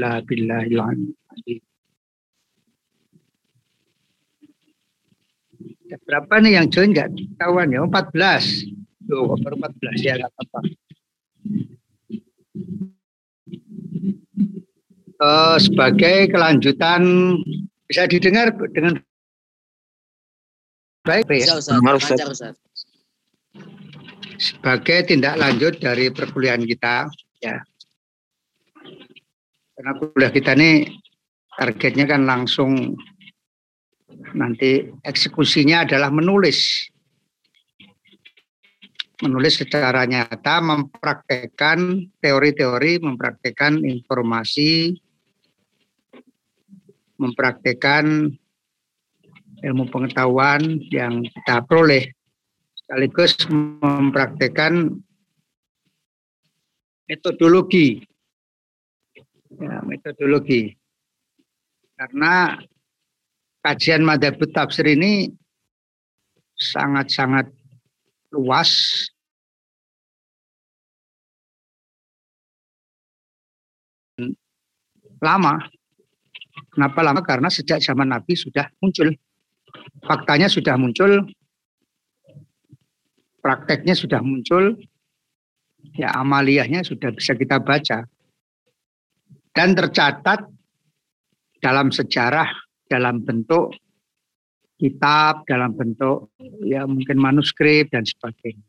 La billahi Berapa nih yang join nggak kawan ya? 14. Tuh, baru 14 ya nggak apa-apa. Uh, sebagai kelanjutan bisa didengar dengan baik ya? Sebagai tindak lanjut dari perkuliahan kita ya. Karena kuliah kita ini targetnya kan langsung nanti eksekusinya adalah menulis. Menulis secara nyata, mempraktekkan teori-teori, mempraktekkan informasi, mempraktekkan ilmu pengetahuan yang kita peroleh, sekaligus mempraktekkan metodologi. Ya, metodologi. Karena kajian madhab tafsir ini sangat-sangat luas lama. Kenapa lama? Karena sejak zaman Nabi sudah muncul. Faktanya sudah muncul, prakteknya sudah muncul, ya amaliyahnya sudah bisa kita baca. Dan tercatat dalam sejarah dalam bentuk kitab, dalam bentuk ya mungkin manuskrip dan sebagainya.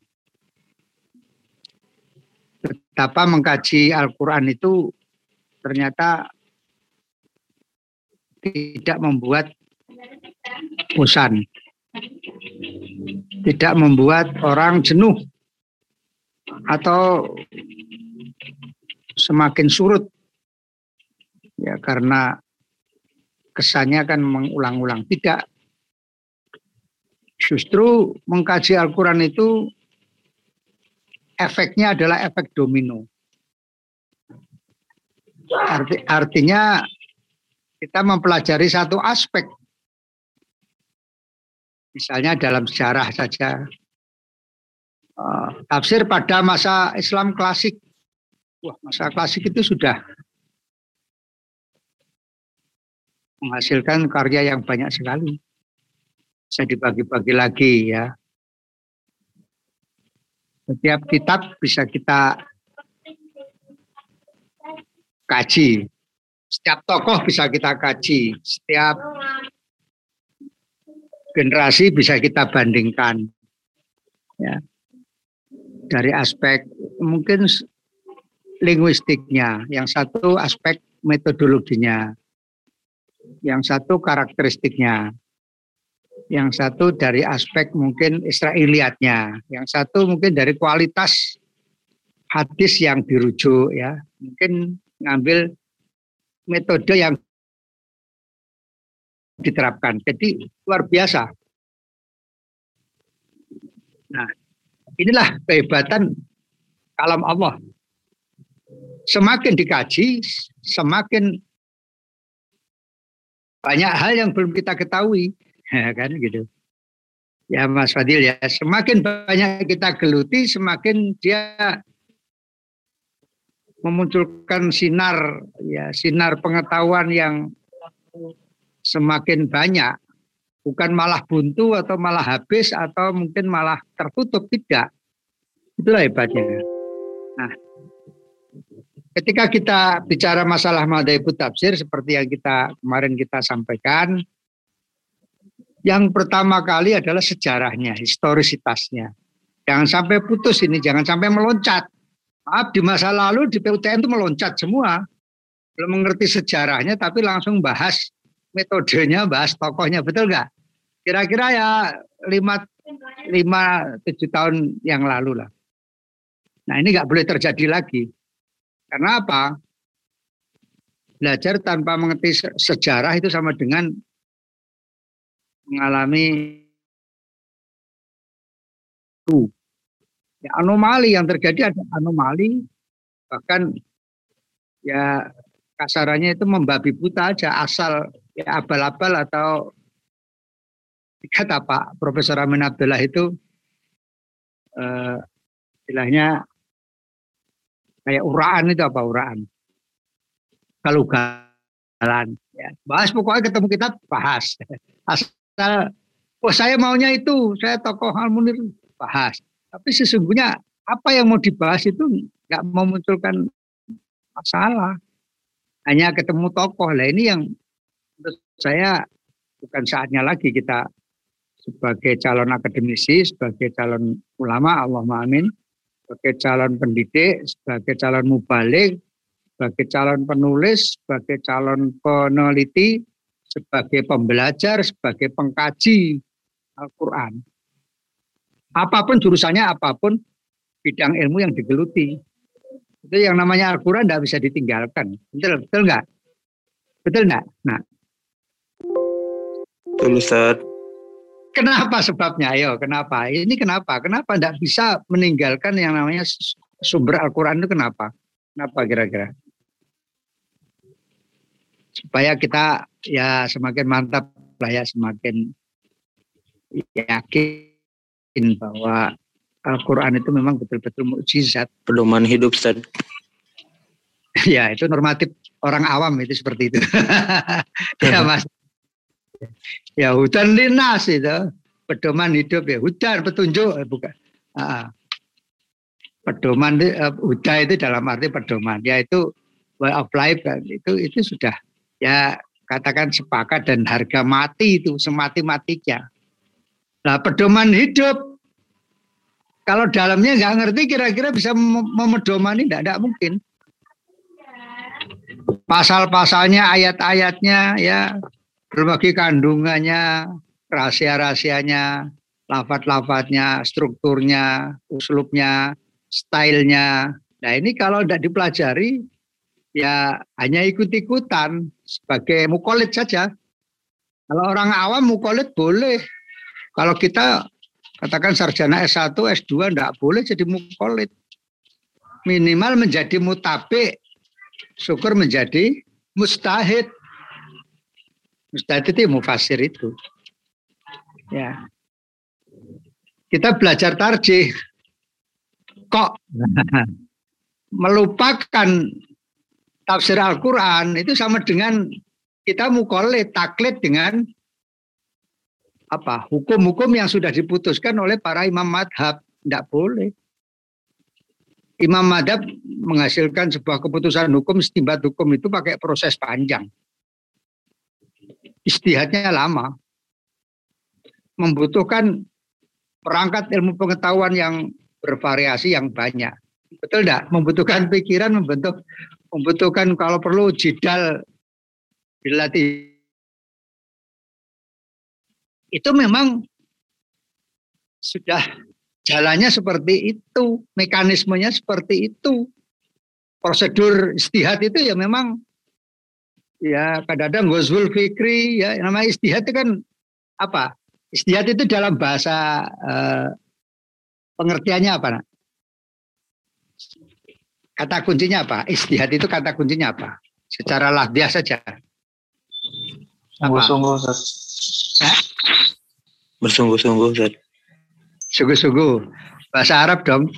Betapa mengkaji Al-Quran itu ternyata tidak membuat bosan, tidak membuat orang jenuh atau semakin surut ya karena kesannya kan mengulang-ulang. Tidak. Justru mengkaji Al-Quran itu efeknya adalah efek domino. Arti, artinya kita mempelajari satu aspek. Misalnya dalam sejarah saja. Uh, tafsir pada masa Islam klasik. Wah, masa klasik itu sudah menghasilkan karya yang banyak sekali. Bisa dibagi-bagi lagi ya. Setiap kitab bisa kita kaji. Setiap tokoh bisa kita kaji. Setiap generasi bisa kita bandingkan. Ya. Dari aspek mungkin linguistiknya, yang satu aspek metodologinya, yang satu karakteristiknya, yang satu dari aspek mungkin Israeliatnya, yang satu mungkin dari kualitas hadis yang dirujuk ya, mungkin ngambil metode yang diterapkan. Jadi luar biasa. Nah, inilah kehebatan kalam Allah. Semakin dikaji, semakin banyak hal yang belum kita ketahui, ya kan gitu. Ya Mas Fadil ya, semakin banyak kita geluti, semakin dia memunculkan sinar ya sinar pengetahuan yang semakin banyak. Bukan malah buntu atau malah habis atau mungkin malah tertutup tidak. Itulah hebatnya Ketika kita bicara masalah madaibu tafsir seperti yang kita kemarin kita sampaikan, yang pertama kali adalah sejarahnya, historisitasnya. Jangan sampai putus ini, jangan sampai meloncat. Maaf di masa lalu di PUTN itu meloncat semua. Belum mengerti sejarahnya tapi langsung bahas metodenya, bahas tokohnya, betul nggak? Kira-kira ya lima, lima tujuh tahun yang lalu lah. Nah ini nggak boleh terjadi lagi. Karena apa? Belajar tanpa mengerti sejarah itu sama dengan mengalami ya, anomali yang terjadi ada anomali bahkan ya kasarannya itu membabi buta aja asal ya abal-abal atau kata Pak Profesor Amin Abdullah itu eh, istilahnya Kayak uraan itu apa uraan? kalau jalan ya. bahas pokoknya ketemu kita bahas asal oh saya maunya itu saya tokoh Almunir bahas tapi sesungguhnya apa yang mau dibahas itu nggak memunculkan masalah hanya ketemu tokoh lah ini yang menurut saya bukan saatnya lagi kita sebagai calon akademisi, sebagai calon ulama, Allah amin, sebagai calon pendidik, sebagai calon mubalik, sebagai calon penulis, sebagai calon peneliti, sebagai pembelajar, sebagai pengkaji Al-Quran. Apa pun jurusannya, apa pun bidang ilmu yang digeluti. Itu yang namanya Al-Quran tidak bisa ditinggalkan. Betul, betul nggak? Betul nggak? Nah. Betul. Kenapa sebabnya? Ayo, kenapa? Ini kenapa? Kenapa tidak bisa meninggalkan yang namanya sumber Al-Quran itu kenapa? Kenapa kira-kira? Supaya kita ya semakin mantap lah ya, semakin yakin bahwa Al-Quran itu memang betul-betul mukjizat. Pedoman hidup, Ustaz. ya, itu normatif orang awam itu seperti itu. ya, Mas. Ya hutan linas itu pedoman hidup ya hutan petunjuk eh, bukan. Uh, pedoman itu, uh, huda itu dalam arti pedoman yaitu way of life kan itu itu sudah ya katakan sepakat dan harga mati itu semati matinya. Nah pedoman hidup kalau dalamnya nggak ngerti kira-kira bisa memedomani tidak, tidak mungkin. Pasal-pasalnya, ayat-ayatnya, ya berbagai kandungannya, rahasia-rahasianya, lafat-lafatnya, strukturnya, uslubnya, stylenya. Nah ini kalau tidak dipelajari, ya hanya ikut-ikutan sebagai mukolit saja. Kalau orang awam mukolit boleh. Kalau kita katakan sarjana S1, S2 tidak boleh jadi mukolit. Minimal menjadi mutabik, syukur menjadi mustahid. Mustahid itu mufasir itu. Ya. Kita belajar tarjih. Kok melupakan tafsir Al-Quran itu sama dengan kita mukolit, taklid dengan apa hukum-hukum yang sudah diputuskan oleh para imam madhab. Tidak boleh. Imam madhab menghasilkan sebuah keputusan hukum, istimbat hukum itu pakai proses panjang. Istihadnya lama. Membutuhkan perangkat ilmu pengetahuan yang bervariasi yang banyak. Betul tidak? Membutuhkan pikiran, membentuk, membutuhkan kalau perlu jidal dilatih. Itu memang sudah jalannya seperti itu, mekanismenya seperti itu. Prosedur istihad itu ya memang ya kadang-kadang Ghazul Fikri ya namanya istihad itu kan apa? Istihad itu dalam bahasa eh, pengertiannya apa? Nak? Kata kuncinya apa? Istihad itu kata kuncinya apa? Secara lahdiah saja. Sungguh-sungguh, Bersungguh-sungguh, Ustaz. Sungguh-sungguh. Bahasa Arab dong.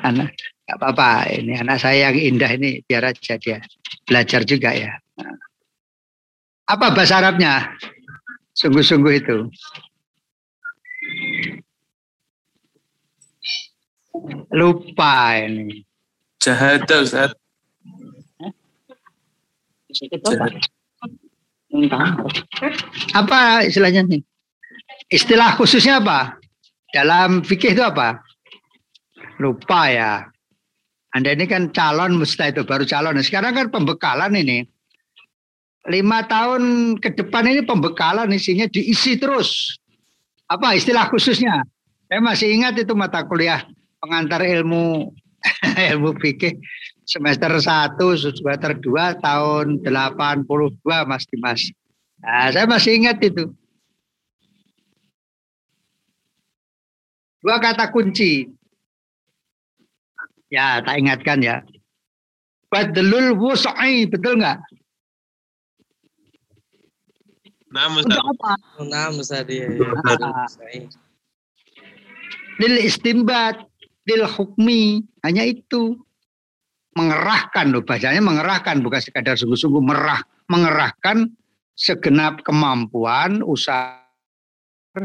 Anak, apa-apa. Ini anak saya yang indah ini biar aja dia belajar juga ya. Apa bahasa Arabnya? Sungguh-sungguh itu. Lupa ini. Jahat, Ustaz. Apa istilahnya nih? Istilah khususnya apa? Dalam fikih itu apa? Lupa ya. Anda ini kan calon mustahil itu baru calon. Sekarang kan pembekalan ini. Lima tahun ke depan ini pembekalan isinya diisi terus. Apa istilah khususnya? Saya masih ingat itu mata kuliah pengantar ilmu ilmu fikih semester 1, semester 2 tahun 82 Mas Dimas. Nah, saya masih ingat itu. Dua kata kunci. Ya, tak ingatkan ya. Badlul wusai, betul nggak? Nah, Ustaz. apa? Nah, Ustaz ya. Lil istimbat, lil hukmi, hanya itu. mengerahkan loh bacanya mengerahkan bukan sekadar sungguh-sungguh merah mengerahkan segenap kemampuan usaha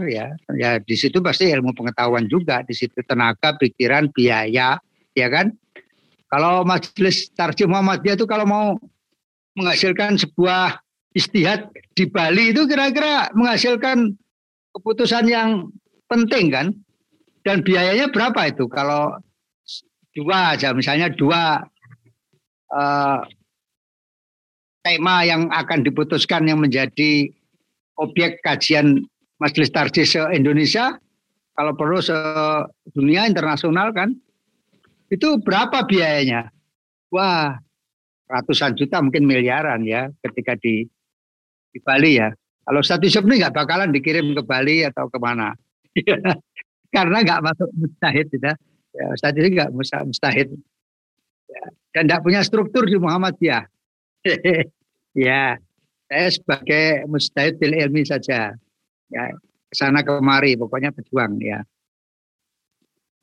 ya ya di situ pasti ilmu pengetahuan juga di situ tenaga pikiran biaya ya kan? Kalau majelis tarjih Muhammadiyah itu kalau mau menghasilkan sebuah istihad di Bali itu kira-kira menghasilkan keputusan yang penting kan? Dan biayanya berapa itu? Kalau dua aja misalnya dua uh, tema yang akan diputuskan yang menjadi objek kajian Majelis Tarjih se-Indonesia kalau perlu se-dunia internasional kan itu berapa biayanya? Wah, ratusan juta mungkin miliaran ya ketika di di Bali ya. Kalau satu shop ini nggak bakalan dikirim ke Bali atau ke mana. Karena nggak masuk mustahid ya. ya Ustadz ini nggak mustahid. Ya. Dan nggak punya struktur di Muhammadiyah. ya, saya sebagai mustahid bil ilmi saja. Ya, sana kemari pokoknya berjuang ya.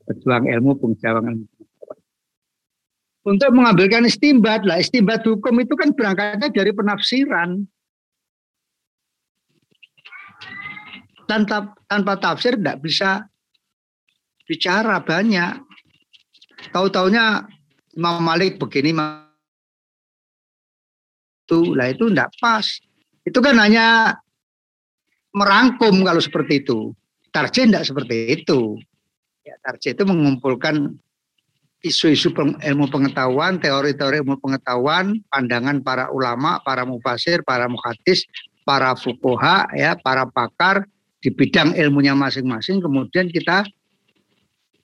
Berjuang ilmu, pengjawang ilmu untuk mengambilkan istimbat lah istimbat hukum itu kan berangkatnya dari penafsiran. Tanpa tanpa tafsir tidak bisa bicara banyak. Tahu-taunya Imam Malik begini itu lah itu tidak pas. Itu kan hanya merangkum kalau seperti itu. Tarjih tidak seperti itu. Ya tarjih itu mengumpulkan isu-isu ilmu pengetahuan, teori-teori ilmu pengetahuan, pandangan para ulama, para mufasir, para muhadis, para fukoha, ya, para pakar di bidang ilmunya masing-masing. Kemudian kita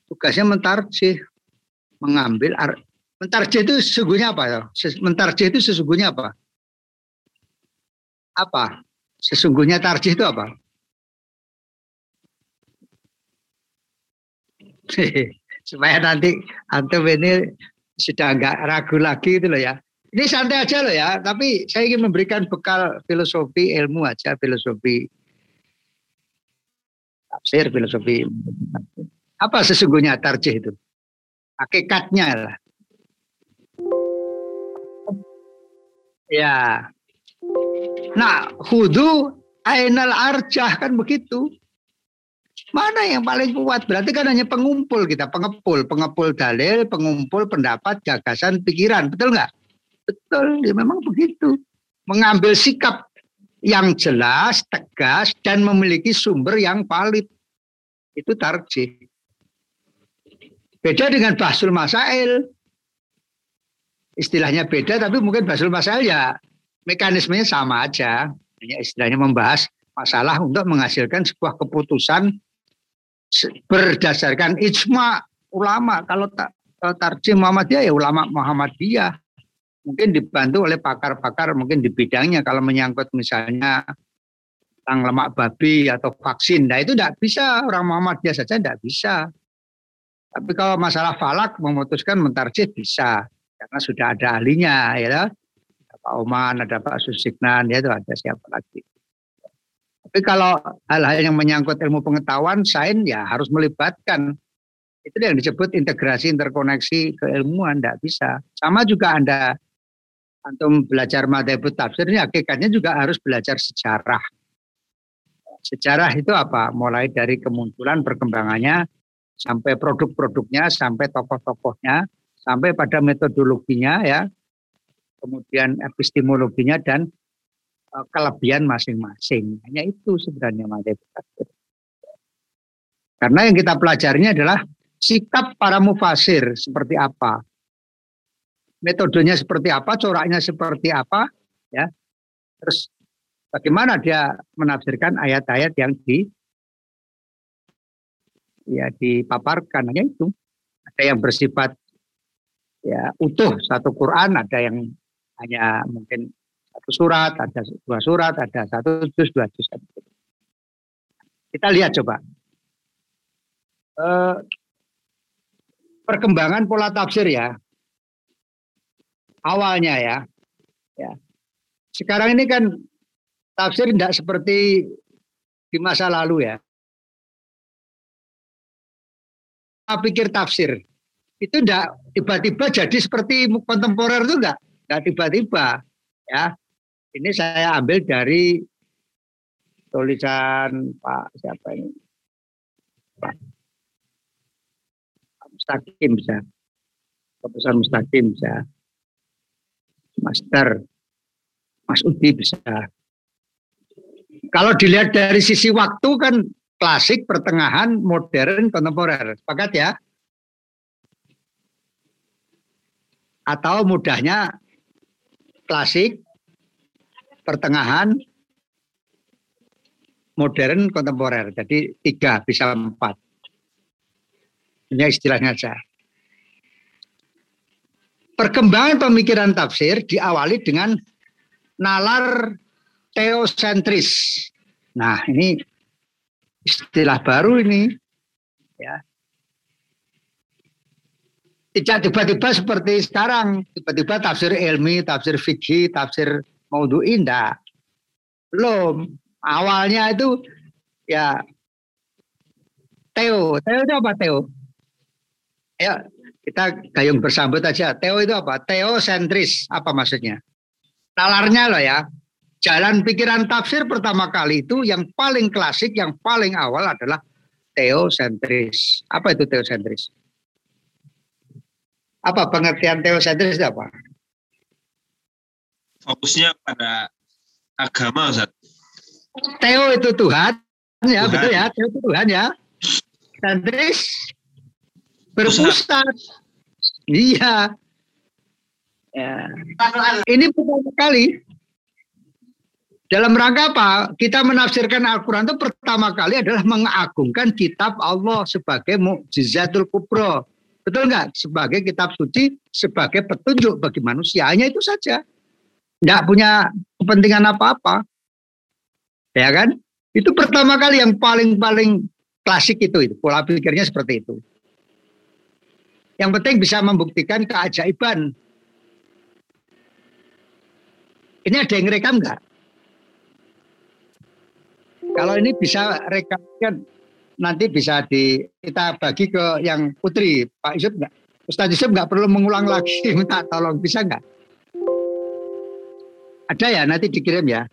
tugasnya mentarjih, mengambil mentarjih itu sesungguhnya apa ya? Mentarjih itu sesungguhnya apa? Apa? Sesungguhnya tarjih itu apa? supaya nanti antum ini sudah nggak ragu lagi itu loh ya. Ini santai aja loh ya, tapi saya ingin memberikan bekal filosofi ilmu aja, filosofi tafsir, filosofi apa sesungguhnya tarjih itu? Hakikatnya lah. Ya. Nah, hudu ainal arjah kan begitu. Mana yang paling kuat? Berarti kan hanya pengumpul kita, pengepul, pengepul dalil, pengumpul pendapat, gagasan, pikiran. Betul nggak? Betul, ya memang begitu. Mengambil sikap yang jelas, tegas, dan memiliki sumber yang valid. Itu tarjih. Beda dengan basul masail. Istilahnya beda, tapi mungkin basul masail ya mekanismenya sama aja. Hanya istilahnya membahas masalah untuk menghasilkan sebuah keputusan berdasarkan ijma ulama. Kalau tak tarjih Muhammadiyah ya ulama Muhammadiyah. Mungkin dibantu oleh pakar-pakar mungkin di bidangnya kalau menyangkut misalnya tentang lemak babi atau vaksin. Nah itu tidak bisa orang Muhammadiyah saja tidak bisa. Tapi kalau masalah falak memutuskan mentarjih bisa karena sudah ada ahlinya ya. Pak Oman, ada Pak Susiknan, ya itu ada siapa lagi. Tapi kalau hal-hal yang menyangkut ilmu pengetahuan, sains ya harus melibatkan. Itu yang disebut integrasi, interkoneksi keilmuan, tidak bisa. Sama juga Anda antum belajar madhabut tafsir hakikatnya juga harus belajar sejarah. Sejarah itu apa? Mulai dari kemunculan, perkembangannya, sampai produk-produknya, sampai tokoh-tokohnya, sampai pada metodologinya ya, kemudian epistemologinya dan kelebihan masing-masing. Hanya itu sebenarnya takdir. Karena yang kita pelajarinya adalah sikap para mufasir seperti apa. Metodenya seperti apa, coraknya seperti apa, ya. Terus bagaimana dia menafsirkan ayat-ayat yang di ya dipaparkan hanya itu. Ada yang bersifat ya utuh satu Quran, ada yang hanya mungkin satu surat, ada dua surat, ada satu juz, dua juz. Kita lihat coba. Eh, perkembangan pola tafsir ya. Awalnya ya. ya. Sekarang ini kan tafsir tidak seperti di masa lalu ya. Pikir tafsir. itu enggak tiba-tiba jadi seperti kontemporer itu enggak, enggak tiba-tiba ya. Ini saya ambil dari tulisan Pak siapa ini? Pak Mustaqim bisa. Profesor Mustaqim bisa. Master Mas Udi bisa. Kalau dilihat dari sisi waktu kan klasik, pertengahan, modern, kontemporer. Sepakat ya? Atau mudahnya klasik, pertengahan, modern, kontemporer. Jadi tiga, bisa empat. Ini istilahnya saja. Perkembangan pemikiran tafsir diawali dengan nalar teosentris. Nah, ini istilah baru ini. Ya. Tidak tiba-tiba seperti sekarang, tiba-tiba tafsir ilmi, tafsir fikih, tafsir maudhu indah. Belum. Awalnya itu ya Teo. Teo itu apa Teo? Ya, kita gayung bersambut aja. Teo itu apa? Teosentris. Apa maksudnya? Nalarnya loh ya. Jalan pikiran tafsir pertama kali itu yang paling klasik, yang paling awal adalah teosentris. Apa itu teosentris? Apa pengertian teosentris itu apa? Fokusnya pada agama, Ustaz. Teo itu Tuhan, ya Tuhan. betul ya. Teo itu Tuhan ya. Sentris berpusat. Iya. Ya. Ini pertama kali dalam rangka apa? Kita menafsirkan Al-Quran itu pertama kali adalah mengagungkan kitab Allah sebagai mukjizatul kubro. Betul nggak? Sebagai kitab suci, sebagai petunjuk bagi manusia. Hanya itu saja. Nggak punya kepentingan apa-apa. Ya kan? Itu pertama kali yang paling-paling klasik itu, itu. Pola pikirnya seperti itu. Yang penting bisa membuktikan keajaiban. Ini ada yang rekam nggak? Kalau ini bisa rekamkan nanti bisa di kita bagi ke yang putri Pak Yusuf nggak? Ustadz Yusuf nggak perlu mengulang lagi minta tolong bisa nggak? Ada ya nanti dikirim ya.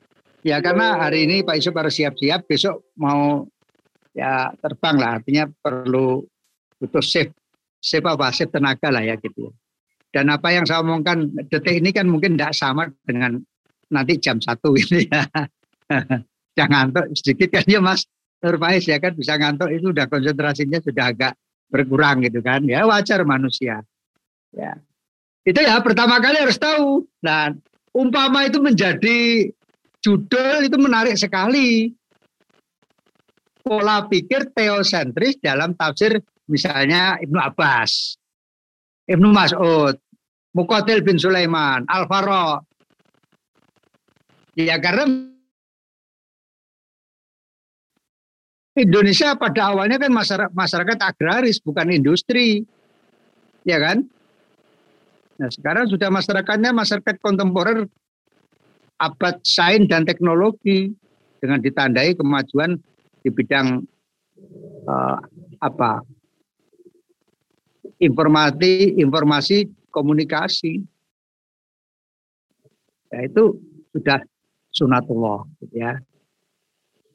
Ya karena hari ini Pak Yusuf harus siap-siap besok mau ya terbang lah artinya perlu butuh save save apa save tenaga lah ya gitu. Dan apa yang saya omongkan detik ini kan mungkin tidak sama dengan nanti jam satu ini ya. yang ngantuk sedikit kan ya Mas Nurfaiz ya kan bisa ngantuk itu udah konsentrasinya sudah agak berkurang gitu kan ya wajar manusia ya itu ya pertama kali harus tahu nah umpama itu menjadi judul itu menarik sekali. Pola pikir teosentris dalam tafsir misalnya Ibnu Abbas. Ibnu Mas'ud Mukotil bin Sulaiman Al-Faro ya karena Indonesia pada awalnya kan masyarakat, masyarakat agraris bukan industri, ya kan? Nah sekarang sudah masyarakatnya masyarakat kontemporer abad sains dan teknologi dengan ditandai kemajuan di bidang uh, apa informasi informasi komunikasi ya itu sudah sunatullah ya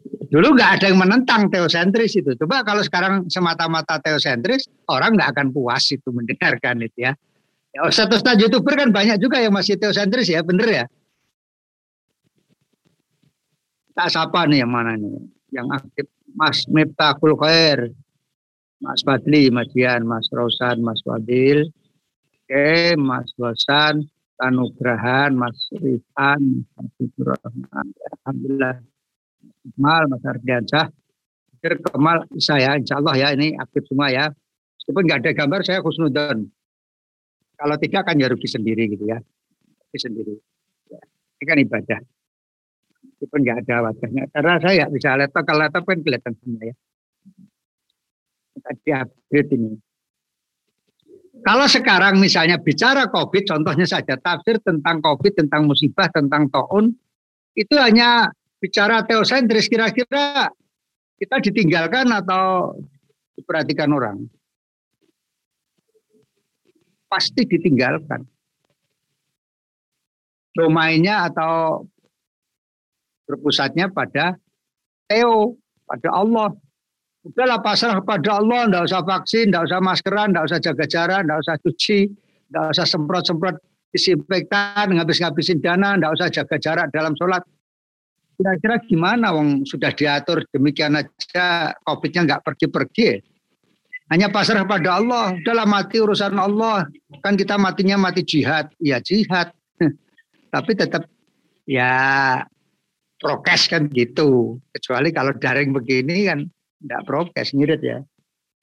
Dulu nggak ada yang menentang teosentris itu. Coba kalau sekarang semata-mata teosentris, orang nggak akan puas itu mendengarkan itu ya. Ustaz-ustaz youtuber kan banyak juga yang masih teosentris ya, bener ya? Tak siapa nih yang mana nih? Yang aktif Mas Miftahul Khair, Mas Fadli, Mas Dian, Mas Rosan, Mas Wadil, Oke, Mas Wasan, Tanugrahan, Mas Rifan, Mas Rahman. Alhamdulillah Kemal, Mas Ardiansyah, Kemal saya, insya Allah ya ini aktif semua ya. Meskipun nggak ada gambar, saya khusnudon. Kalau tidak kan ya rugi sendiri gitu ya. Rugi sendiri. Ya. Ini kan ibadah. Meskipun nggak ada wajahnya. Karena saya bisa laptop, kalau laptop kan kelihatan semua ya. Tadi update ini. Kalau sekarang misalnya bicara COVID, contohnya saja tafsir tentang COVID, tentang musibah, tentang taun, itu hanya bicara teosentris kira-kira kita ditinggalkan atau diperhatikan orang? Pasti ditinggalkan. Domainnya atau berpusatnya pada Theo, pada Allah. Udahlah pasrah pada Allah, tidak usah vaksin, tidak usah maskeran, tidak usah jaga jarak, tidak usah cuci, tidak usah semprot-semprot disinfektan, ngabis-ngabisin dana, tidak usah jaga jarak dalam sholat. Kira-kira gimana wong sudah diatur demikian aja COVID-nya nggak pergi-pergi. Hanya pasrah pada Allah, udahlah mati urusan Allah. Kan kita matinya mati jihad, ya jihad. Tapi tetap ya prokes kan gitu. Kecuali kalau daring begini kan tidak prokes, ngirit ya.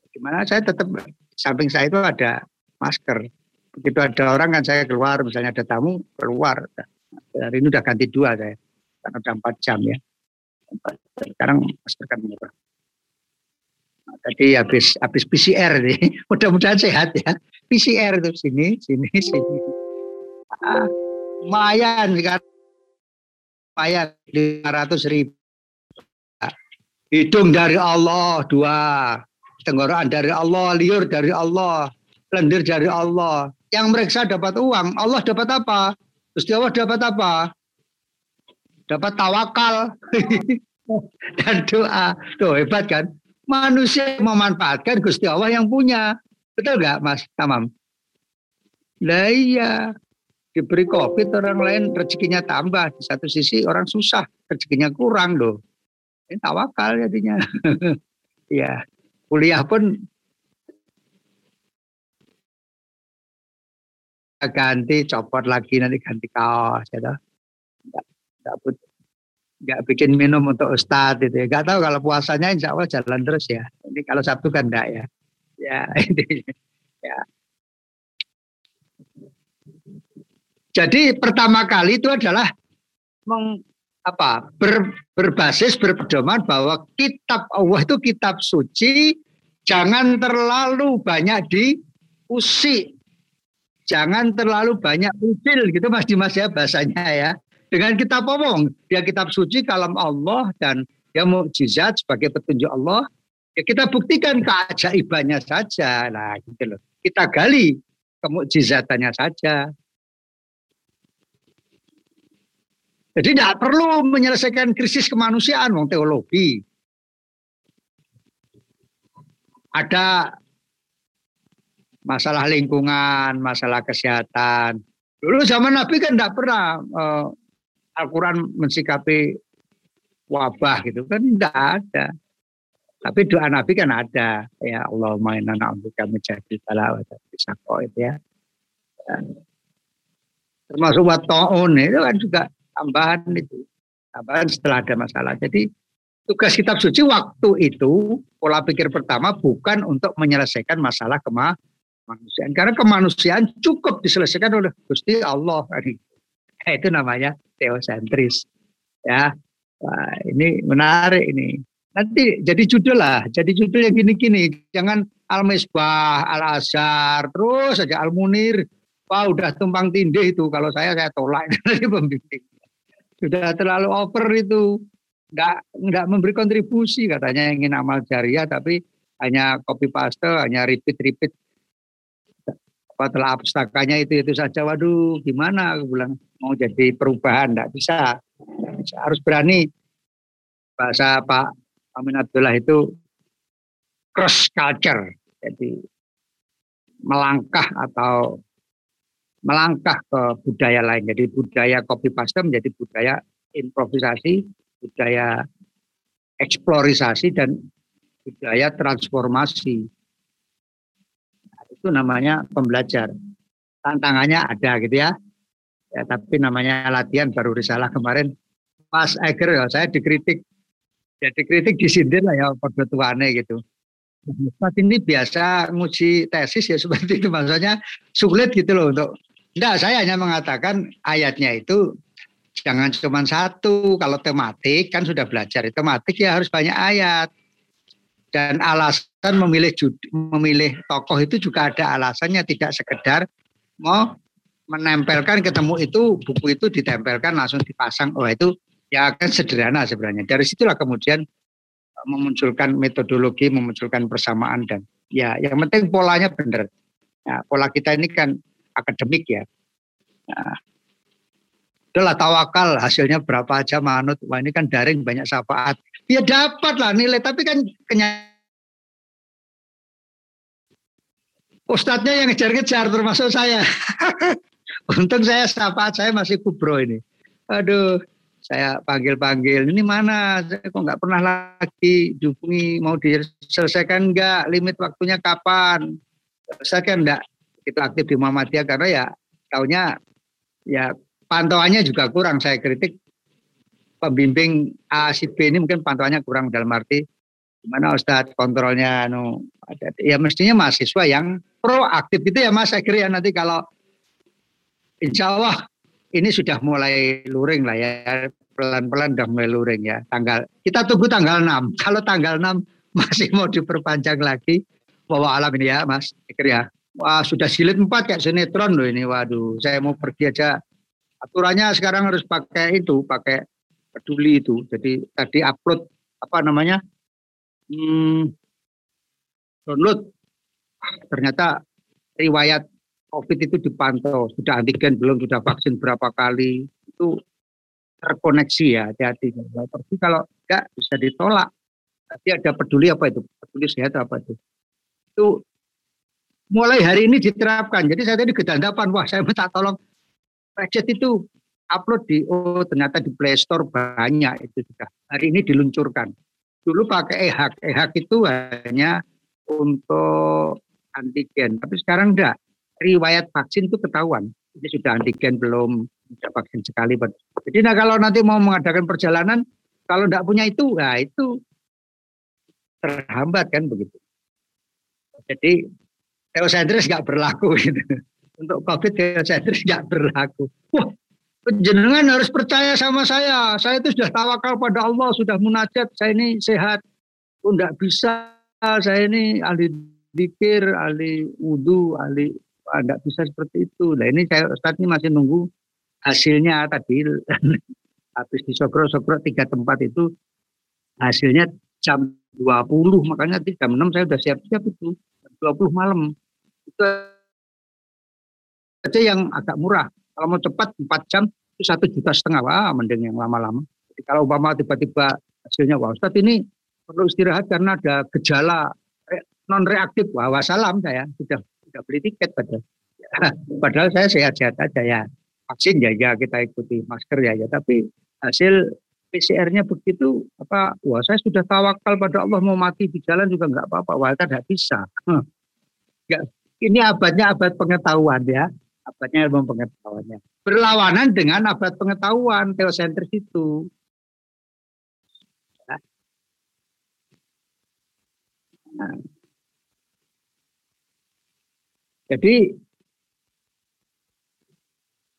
Gimana saya tetap samping saya itu ada masker. Begitu ada orang kan saya keluar, misalnya ada tamu keluar. Hari ini udah ganti dua saya, karena udah empat jam ya. Sekarang masker kan murah. Tadi habis habis PCR nih, mudah-mudahan sehat ya. PCR tuh sini, sini, sini. Ah, lumayan sekarang lumayan 500 ribu. Hidung dari Allah dua, tenggorokan dari Allah, liur dari Allah, lendir dari Allah. Yang mereka dapat uang, Allah dapat apa? Gusti Allah dapat apa? Dapat tawakal dan doa. Tuh hebat kan? Manusia memanfaatkan Gusti Allah yang punya. Betul nggak Mas Tamam? Lah iya, diberi COVID orang lain rezekinya tambah. Di satu sisi orang susah, rezekinya kurang loh. Ini tawakal jadinya. ya, kuliah pun ganti, copot lagi nanti ganti kaos ya toh. Enggak, enggak, bikin minum untuk ustadz itu ya. Enggak tahu kalau puasanya insya Allah jalan terus ya. Ini kalau Sabtu kan enggak ya. Ya, ini ya. Jadi pertama kali itu adalah meng, apa ber, berbasis berpedoman bahwa kitab Allah itu kitab suci jangan terlalu banyak diusik jangan terlalu banyak usil gitu Mas Dimas ya bahasanya ya dengan kitab omong. Dia kitab suci kalam Allah dan dia mukjizat sebagai petunjuk Allah. Ya kita buktikan keajaibannya saja. Lah gitu loh. Kita gali kemukjizatannya saja. Jadi tidak perlu menyelesaikan krisis kemanusiaan, wong teologi. Ada masalah lingkungan, masalah kesehatan. Dulu zaman Nabi kan tidak pernah uh, Al-Quran mensikapi wabah gitu kan tidak ada. Tapi doa Nabi kan ada. Ya Allah inna na'udzubika min jahdil bala wa itu ya. Termasuk wat itu kan juga tambahan itu tambahan setelah ada masalah. Jadi tugas kitab suci waktu itu pola pikir pertama bukan untuk menyelesaikan masalah kemanusiaan karena kemanusiaan cukup diselesaikan oleh Gusti Allah. Nah, itu namanya teosentris. Ya, Wah, ini menarik ini. Nanti jadi judul lah, jadi judul yang gini-gini. Jangan Al-Misbah, Al-Azhar, terus saja Al-Munir. Wah udah tumpang tindih itu. Kalau saya, saya tolak. Ini pembimbing sudah terlalu over itu nggak nggak memberi kontribusi katanya ingin amal jariah tapi hanya copy paste hanya repeat repeat apa telah pustakanya itu itu saja waduh gimana aku bilang mau jadi perubahan nggak bisa, bisa harus berani bahasa Pak Amin Abdullah itu cross culture jadi melangkah atau melangkah ke budaya lain. Jadi budaya copy paste menjadi budaya improvisasi, budaya eksplorisasi dan budaya transformasi. Nah, itu namanya pembelajar. Tantangannya ada gitu ya. Ya tapi namanya latihan baru risalah kemarin. Pas Eger ya, saya dikritik. Ya dikritik disindir lah ya pada gitu. Mas ini biasa nguji tesis ya seperti itu maksudnya sulit gitu loh untuk Enggak, saya hanya mengatakan ayatnya itu jangan cuma satu. Kalau tematik kan sudah belajar tematik ya harus banyak ayat. Dan alasan memilih memilih tokoh itu juga ada alasannya tidak sekedar mau menempelkan ketemu itu buku itu ditempelkan langsung dipasang oh itu ya akan sederhana sebenarnya dari situlah kemudian memunculkan metodologi memunculkan persamaan dan ya yang penting polanya benar Nah, pola kita ini kan akademik ya. Nah, tawakal hasilnya berapa aja manut. Wah ini kan daring banyak syafaat. Ya dapat lah nilai tapi kan kenyang. Ustadznya yang ngejar-ngejar termasuk saya. Untung saya syafaat saya masih kubro ini. Aduh, saya panggil-panggil, ini mana? Saya kok nggak pernah lagi dihubungi, mau diselesaikan enggak? Limit waktunya kapan? Saya kan enggak kita aktif di Muhammadiyah karena ya tahunya ya pantauannya juga kurang. Saya kritik pembimbing A si B ini mungkin pantauannya kurang dalam arti gimana Ustadz kontrolnya anu ada ya mestinya mahasiswa yang proaktif itu ya Mas saya kira ya nanti kalau insya Allah ini sudah mulai luring lah ya. Pelan-pelan sudah mulai luring ya. Tanggal kita tunggu tanggal 6 kalau tanggal 6 masih mau diperpanjang lagi bawa alam ini ya mas pikir ya. Wah sudah silit empat kayak sinetron loh ini. Waduh saya mau pergi aja. Aturannya sekarang harus pakai itu pakai peduli itu. Jadi tadi upload apa namanya hmm, download. Ternyata riwayat COVID itu dipantau, sudah antigen belum, sudah vaksin berapa kali, itu terkoneksi ya, hati-hati. Tapi kalau enggak bisa ditolak. Tapi ada peduli apa itu? Peduli sehat apa itu? Itu mulai hari ini diterapkan. Jadi saya tadi kedandapan, wah saya minta tolong Ratchet itu upload di, oh ternyata di Play Store banyak itu sudah. Hari ini diluncurkan. Dulu pakai e-hack, e-hack itu hanya untuk antigen, tapi sekarang enggak riwayat vaksin itu ketahuan. Ini sudah antigen belum, sudah vaksin sekali. Jadi nah kalau nanti mau mengadakan perjalanan, kalau tidak punya itu, nah itu terhambat kan begitu. Jadi teosentris nggak berlaku gitu. Untuk COVID teosentris nggak berlaku. Wah, jenengan harus percaya sama saya. Saya itu sudah tawakal pada Allah, sudah munajat, saya ini sehat. Enggak bisa, saya ini ahli dikir, ahli wudhu, ahli tidak bisa seperti itu. Nah ini saya Ustadz ini masih nunggu hasilnya tadi. Habis di Sokro-Sokro tiga tempat itu hasilnya jam 20 makanya jam 6 saya sudah siap-siap itu. Jam 20 malam. Itu aja yang agak murah. Kalau mau cepat 4 jam itu satu juta setengah. Wah mending yang lama-lama. Jadi kalau umpama tiba-tiba hasilnya wah Ustadz ini perlu istirahat karena ada gejala non reaktif wah wassalam saya. Sudah tidak beli tiket padahal. padahal saya sehat-sehat aja ya. Vaksin ya ya kita ikuti masker ya ya. Tapi hasil PCR-nya begitu apa wah saya sudah tawakal pada Allah mau mati di jalan juga nggak apa-apa wah tidak bisa. Nggak ini abadnya abad pengetahuan ya. Abadnya ilmu pengetahuannya. Berlawanan dengan abad pengetahuan teosentris itu. Nah, jadi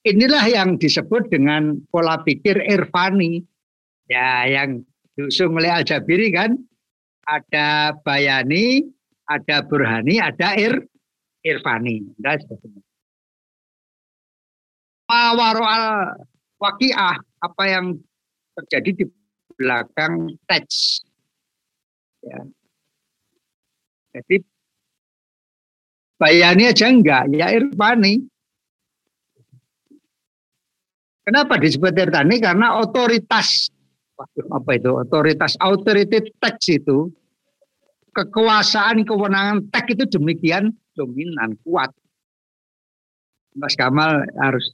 inilah yang disebut dengan pola pikir Irfani. Ya, yang diusung oleh Al-Jabiri kan ada Bayani, ada Burhani, ada Ir Irfani. Nah, al wakiah apa yang terjadi di belakang teks. Ya. Jadi Bayani aja enggak, ya Irfani. Kenapa disebut Irfani? Karena otoritas, apa itu? Otoritas, authority teks itu, kekuasaan, kewenangan teks itu demikian dominan, kuat. Mas Kamal harus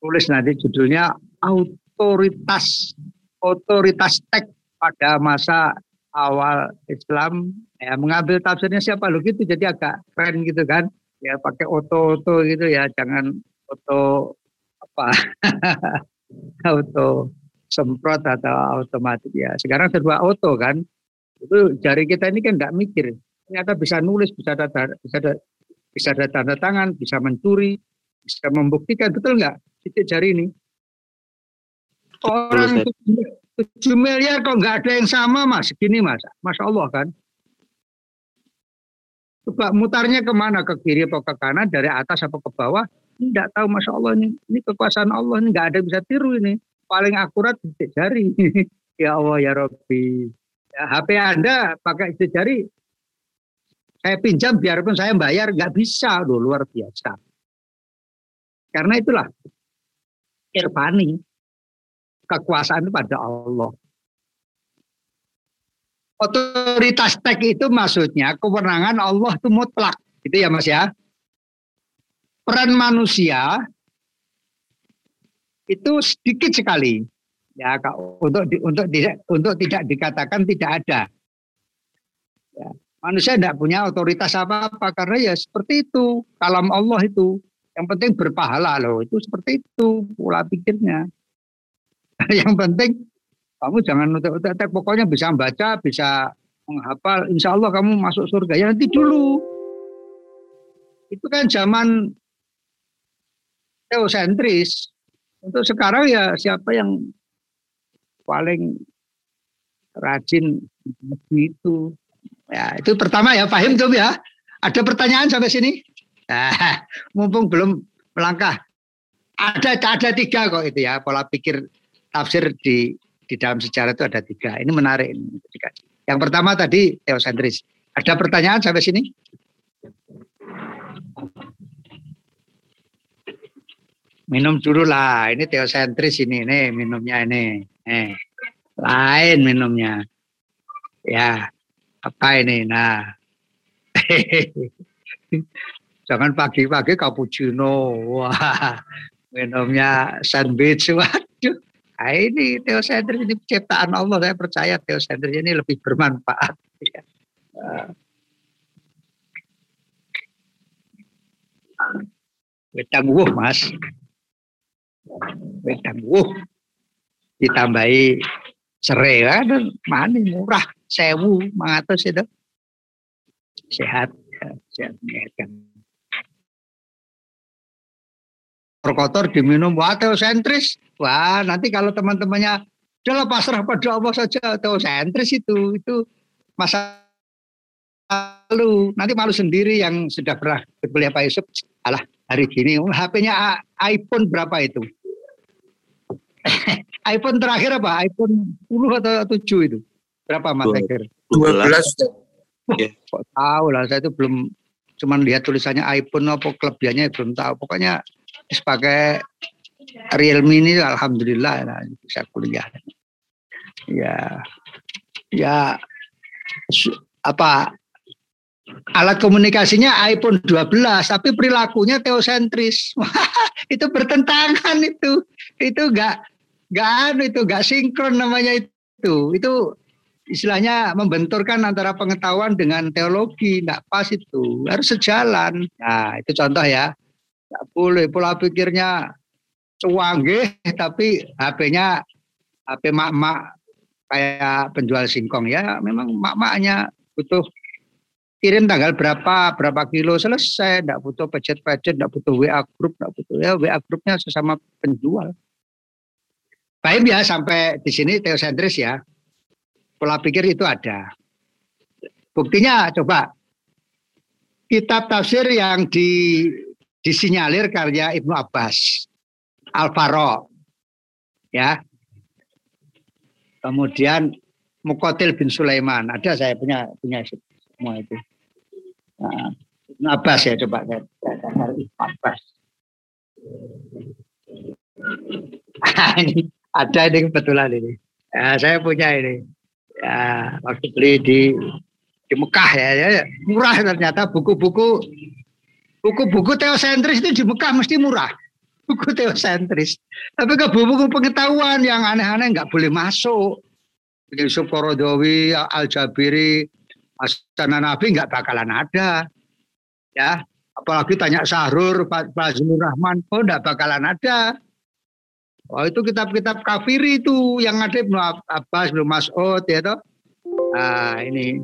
tulis nanti judulnya otoritas otoritas teks pada masa awal Islam ya mengambil tafsirnya siapa? Lo gitu. Jadi agak keren gitu kan. Ya pakai oto-oto gitu ya. Jangan oto apa auto semprot atau otomatis ya. Sekarang serba auto kan. Itu jari kita ini kan tidak mikir. Ternyata bisa nulis bisa ada bisa ada bisa ada tanda tangan bisa mencuri bisa membuktikan. Betul nggak? Titik jari ini. Orang 7 miliar kok nggak ada yang sama mas, gini mas, masya Allah kan. Coba mutarnya ke mana, ke kiri atau ke kanan, dari atas atau ke bawah, tidak tahu masya Allah ini, ini kekuasaan Allah ini nggak ada bisa tiru ini, paling akurat titik jari. ya Allah ya Robbi, ya, HP Anda pakai titik jari saya pinjam biarpun saya bayar nggak bisa. Loh luar biasa. Karena itulah irfani kekuasaan itu pada Allah otoritas tek itu maksudnya kewenangan Allah itu mutlak. Itu ya mas ya? Peran manusia itu sedikit sekali. Ya untuk untuk tidak untuk tidak dikatakan tidak ada. Ya, manusia tidak punya otoritas apa apa karena ya seperti itu kalam Allah itu. Yang penting berpahala loh itu seperti itu pola pikirnya. Yang penting kamu jangan utek pokoknya bisa baca bisa menghafal insya Allah kamu masuk surga ya nanti dulu itu kan zaman teosentris untuk sekarang ya siapa yang paling rajin begitu. Ya, itu pertama ya, paham tuh ya. Ada pertanyaan sampai sini? Nah, mumpung belum melangkah. Ada ada tiga kok itu ya pola pikir tafsir di di dalam sejarah itu ada tiga. Ini menarik. Yang pertama tadi teosentris. Ada pertanyaan sampai sini? minum dulu lah. Ini teosentris ini, nih minumnya ini. Eh, lain minumnya. Ya, apa ini? Nah, jangan pagi-pagi cappuccino. Wah, minumnya sandwich. Waduh, nah, ini teosentris ini ciptaan Allah. Saya percaya teosentris ini lebih bermanfaat. Ya. Wedang wuh mas wedang wuh ditambahi serai kan mana murah sewu mangatus itu sehat ya, sehat menyehatkan kotor diminum wah teosentris wah nanti kalau teman-temannya udah pasrah pada Allah saja teosentris itu itu masa lalu nanti malu sendiri yang sudah pernah berbeli Pak Yusuf alah hari gini HP-nya iPhone berapa itu iPhone terakhir apa? iPhone 10 atau 7 itu? Berapa Mas Eger? 12. Yeah. Kok tahu lah, saya itu belum cuman lihat tulisannya iPhone apa kelebihannya belum tahu. Pokoknya pakai Realme ini alhamdulillah nah, bisa kuliah. Ya. Ya apa alat komunikasinya iPhone 12 tapi perilakunya teosentris. itu bertentangan itu. Itu enggak nggak anu itu nggak sinkron namanya itu itu istilahnya membenturkan antara pengetahuan dengan teologi nggak pas itu harus sejalan nah itu contoh ya nggak boleh pola pikirnya cuanggih tapi HP-nya HP mak-mak kayak penjual singkong ya. Memang mak-maknya butuh kirim tanggal berapa berapa kilo selesai. Nggak butuh pecet-pecet nggak butuh WA grup nggak butuh ya. WA grupnya sesama penjual. Baik ya sampai di sini teosentris ya. Pola pikir itu ada. Buktinya coba. Kitab tafsir yang di, disinyalir karya Ibnu Abbas, Al-Faro, ya. Kemudian Mukotil bin Sulaiman, ada saya punya punya semua itu. Nah, Ibnu Abbas ya coba saya, Ibnu Abbas. ini ada ini kebetulan ini. Ya, saya punya ini. Ya, waktu beli di di Mekah ya, ya, ya. murah ternyata buku-buku buku-buku teosentris itu di Mekah mesti murah. Buku teosentris. Tapi ke buku-buku pengetahuan yang aneh-aneh nggak boleh masuk. Yusuf Korodowi, Al-Jabiri, Asana Nabi nggak bakalan ada. Ya, apalagi tanya Sahrur, Fazlur Rahman, oh nggak bakalan ada. Oh itu kitab-kitab kafir itu yang ada Ibnu Abbas, Ibnu Mas'ud ya toh. Nah, ini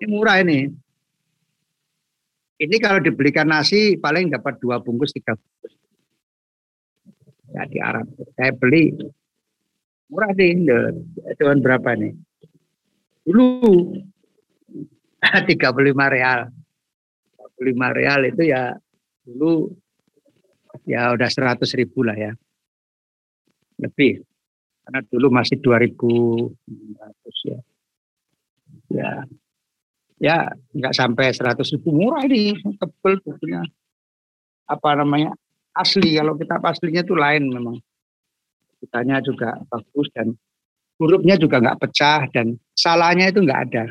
ini murah ini. Ini kalau dibelikan nasi paling dapat dua bungkus tiga bungkus. Ya di Arab. Saya beli murah nih, cuman berapa nih? Dulu 35 real. 35 real itu ya dulu ya udah 100 ribu lah ya lebih karena dulu masih 2000 ya. Ya. Ya nggak sampai 100 ribu. Murah ini tebel bukunya apa namanya? Asli kalau kita aslinya itu lain memang. Kitanya juga bagus dan hurufnya juga nggak pecah dan salahnya itu nggak ada.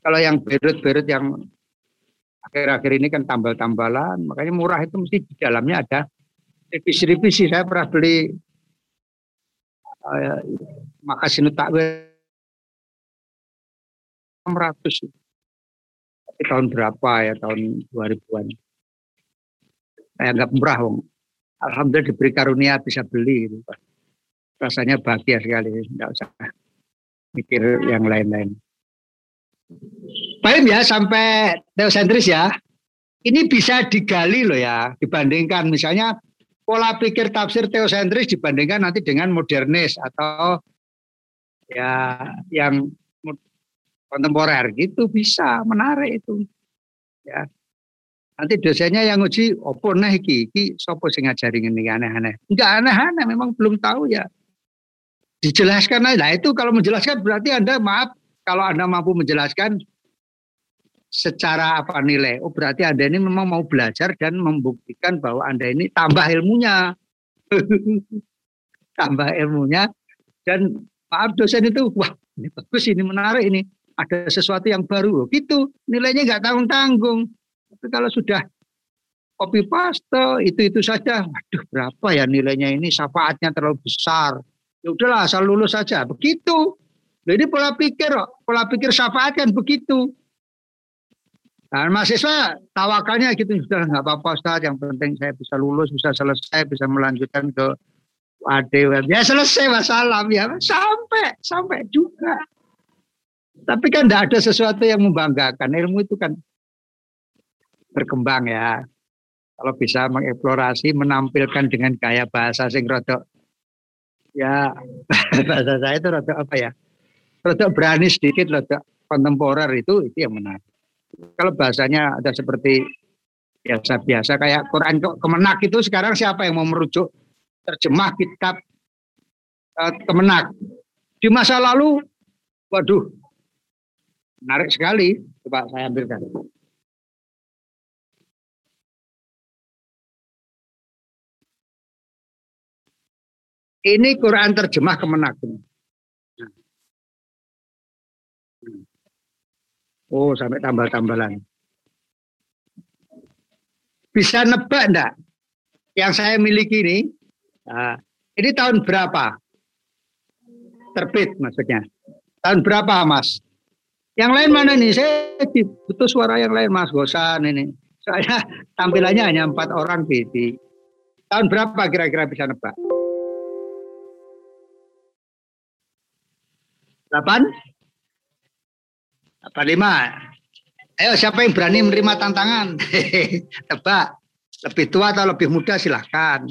Kalau yang berut-berut yang akhir-akhir ini kan tambal-tambalan makanya murah itu mesti di dalamnya ada revisi-revisi. Saya pernah beli uh, makasih takwil. 600 tapi tahun berapa ya tahun 2000-an saya nggak murah wong alhamdulillah diberi karunia bisa beli gitu. rasanya bahagia sekali nggak usah mikir yang lain-lain Baik ya sampai teosentris ya. Ini bisa digali loh ya, dibandingkan misalnya pola pikir tafsir teosentris dibandingkan nanti dengan modernis atau ya yang kontemporer gitu bisa menarik itu. Ya. Nanti dosennya yang uji opo nah iki? Iki sopo sing ngajari ini aneh-aneh? Enggak aneh-aneh memang belum tahu ya. Dijelaskan aja. Nah, itu kalau menjelaskan berarti anda maaf kalau anda mampu menjelaskan secara apa nilai oh berarti anda ini memang mau belajar dan membuktikan bahwa anda ini tambah ilmunya. Tambah ilmunya. Dan maaf dosen itu wah ini bagus ini menarik ini ada sesuatu yang baru. Gitu. Nilainya nggak tanggung tanggung tapi kalau sudah copy paste itu itu saja. Waduh berapa ya nilainya ini? Syafaatnya terlalu besar. Ya udahlah asal lulus saja. Begitu. Jadi pola pikir pola pikir syafaat kan begitu. Nah, mahasiswa tawakalnya gitu. Sudah nggak apa-apa Ustaz, yang penting saya bisa lulus, bisa selesai, bisa melanjutkan ke AD Ya selesai. Masalah ya. Sampai sampai juga. Tapi kan tidak ada sesuatu yang membanggakan. Ilmu itu kan berkembang ya. Kalau bisa mengeksplorasi, menampilkan dengan gaya bahasa sing rodok ya bahasa saya itu rodok apa ya? Rodok berani sedikit, rodok kontemporer itu itu yang menarik. Kalau bahasanya ada seperti biasa-biasa kayak Quran kemenak itu sekarang siapa yang mau merujuk terjemah kitab uh, kemenak di masa lalu waduh Menarik sekali. Coba saya ambilkan. Ini Quran terjemah Kemenak. Oh, sampai tambah-tambalan. Bisa nebak enggak? Yang saya miliki ini, nah, ini tahun berapa? Terbit maksudnya. Tahun berapa, Mas? Yang lain mana nih? Saya butuh suara yang lain Mas Gosan ini. Saya tampilannya hanya empat orang di, di tahun berapa kira-kira bisa nebak? Delapan? Delapan lima. Ayo siapa yang berani menerima tantangan? Tebak. Lebih tua atau lebih muda silahkan.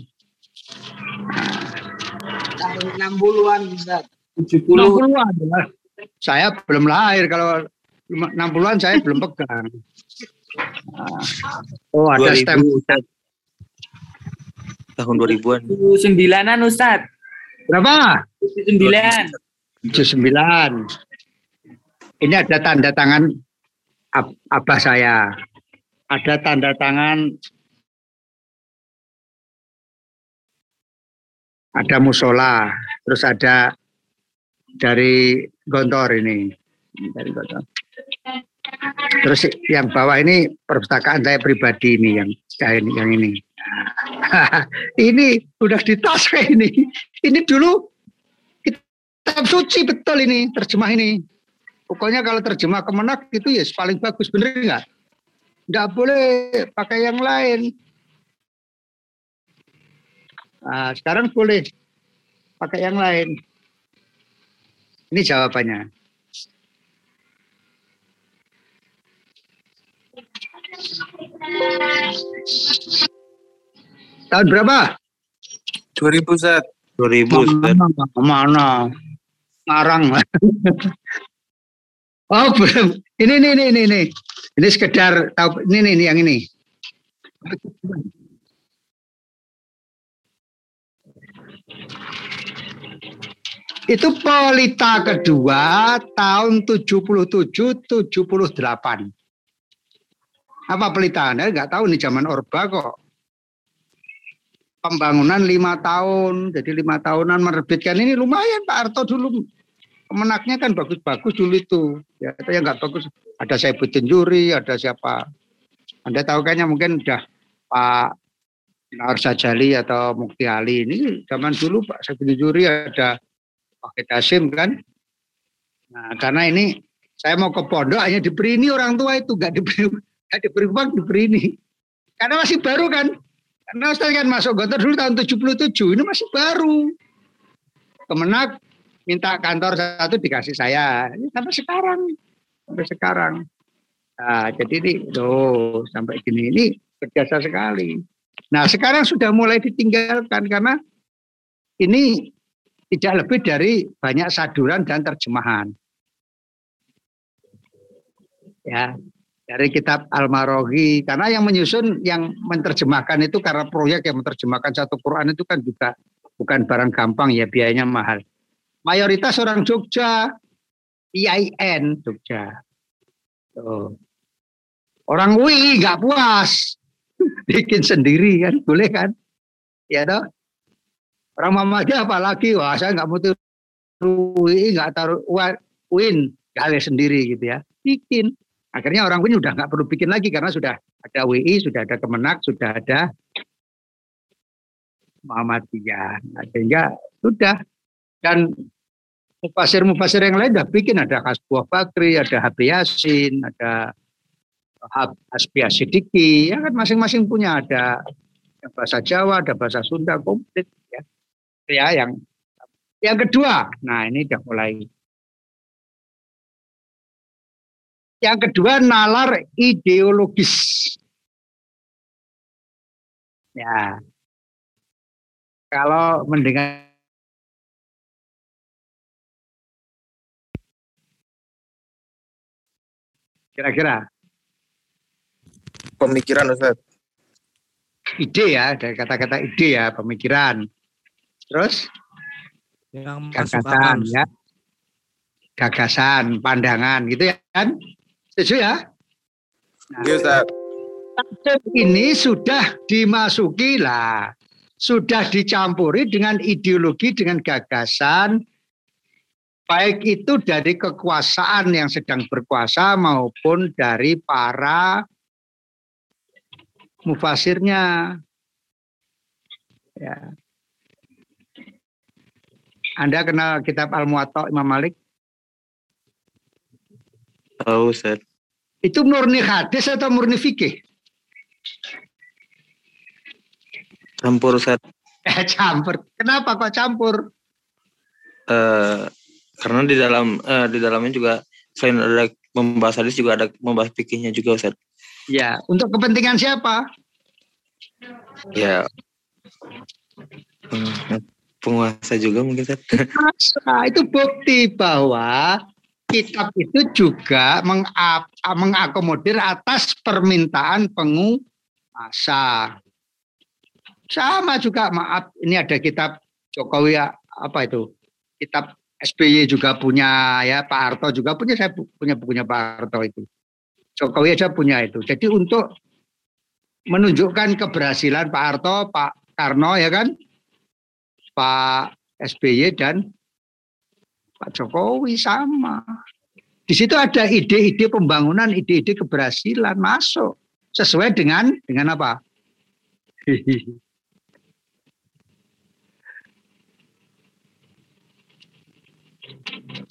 Tahun 60-an bisa. 70. 60-an saya belum lahir kalau 60-an saya belum pegang. Oh, ada stem. Tahun 2000-an. 79-an Ustaz. Berapa? 79. 79. Ini ada tanda tangan ab abah saya. Ada tanda tangan ada musola, terus ada dari Gontor ini. Dari Gontor. Terus yang bawah ini perpustakaan saya pribadi ini yang ini yang ini. ini udah di tas ini. Ini dulu kitab suci betul ini terjemah ini. Pokoknya kalau terjemah kemenak itu ya paling bagus bener nggak? Nggak boleh pakai yang lain. Nah, sekarang boleh pakai yang lain. Ini jawabannya. Tahun berapa? 2000 Ustaz. 2000 Ustaz. Mana? mana? Ngarang. oh, belum. Ini ini ini ini. Ini sekedar tahu ini ini yang ini. Itu Pelita kedua tahun 77 78. Apa Pelita? Anda nggak tahu nih zaman Orba kok. Pembangunan lima tahun, jadi lima tahunan menerbitkan ini lumayan Pak Arto dulu menaknya kan bagus-bagus dulu itu. Ya, itu yang nggak bagus. Ada saya Saibuddin Juri, ada siapa? Anda tahu kayaknya mungkin udah Pak Nar Sajali atau Mukti Ali ini zaman dulu Pak Saibuddin Juri ada Pak Hasim kan. Nah, karena ini saya mau ke pondok hanya diberi ini orang tua itu nggak diberi nggak diberi uang diberi ini. Karena masih baru kan. Karena Ustaz kan masuk Gontor dulu tahun 77, ini masih baru. Kemenak minta kantor satu dikasih saya. Sampai sekarang. Sampai sekarang. Nah, jadi ini, loh, sampai gini ini berjasa sekali. Nah, sekarang sudah mulai ditinggalkan karena ini tidak lebih dari banyak saduran dan terjemahan. Ya, dari kitab Al-Marogi karena yang menyusun yang menerjemahkan itu karena proyek yang menerjemahkan satu Quran itu kan juga bukan barang gampang ya biayanya mahal. Mayoritas orang Jogja, IAIN Jogja. Tuh. Orang UI nggak puas, bikin sendiri kan, boleh kan? Ya toh. Orang Muhammadiyah apalagi, wah saya nggak mau UI nggak taruh UIN, kali sendiri gitu ya, bikin. Akhirnya orang pun sudah nggak perlu bikin lagi karena sudah ada WI, sudah ada Kemenak, sudah ada Muhammadiyah. Nah, sehingga sudah. Dan mufasir-mufasir yang lain sudah bikin. Ada Hasbuah Bakri, ada Habib Yasin, ada Hasbi Asidiki, ya kan masing-masing punya. Ada bahasa Jawa, ada bahasa Sunda komplit ya. Ya yang yang kedua, nah ini sudah mulai Yang kedua nalar ideologis. Ya. Kalau mendengar kira-kira pemikiran Ustaz. Ide ya, dari kata-kata ide ya, pemikiran. Terus yang gagasan ya. Gagasan, pandangan gitu ya kan? Setuju ya? Nah, iya, ini sudah dimasuki lah, sudah dicampuri dengan ideologi, dengan gagasan, baik itu dari kekuasaan yang sedang berkuasa maupun dari para mufasirnya. Ya. Anda kenal kitab Al-Muwatta Imam Malik? Tahu, Ustaz. Itu murni hadis atau murni fikih? Campur, Ustaz. Eh, campur. Kenapa kok campur? Uh, karena di dalam uh, di dalamnya juga selain ada membahas hadis juga ada membahas fikihnya juga, Ustaz. Ya, untuk kepentingan siapa? Ya, penguasa juga mungkin, Ustaz. Nah, itu bukti bahwa kitab itu juga mengakomodir atas permintaan penguasa. Sama juga maaf ini ada kitab Jokowi apa itu? Kitab SBY juga punya ya Pak Harto juga punya saya punya bukunya Pak Harto itu. Jokowi aja punya itu. Jadi untuk menunjukkan keberhasilan Pak Harto, Pak Karno ya kan, Pak SBY dan Pak Jokowi sama. Di situ ada ide-ide pembangunan, ide-ide keberhasilan masuk sesuai dengan dengan apa?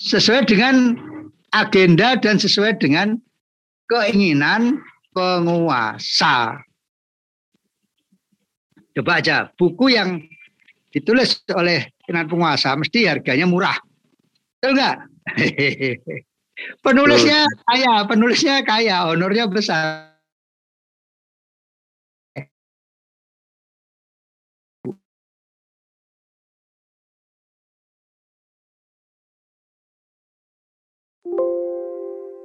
sesuai dengan agenda dan sesuai dengan keinginan penguasa. Coba aja buku yang ditulis oleh keinginan penguasa mesti harganya murah. Betul nggak? penulisnya kaya, penulisnya kaya, honornya besar.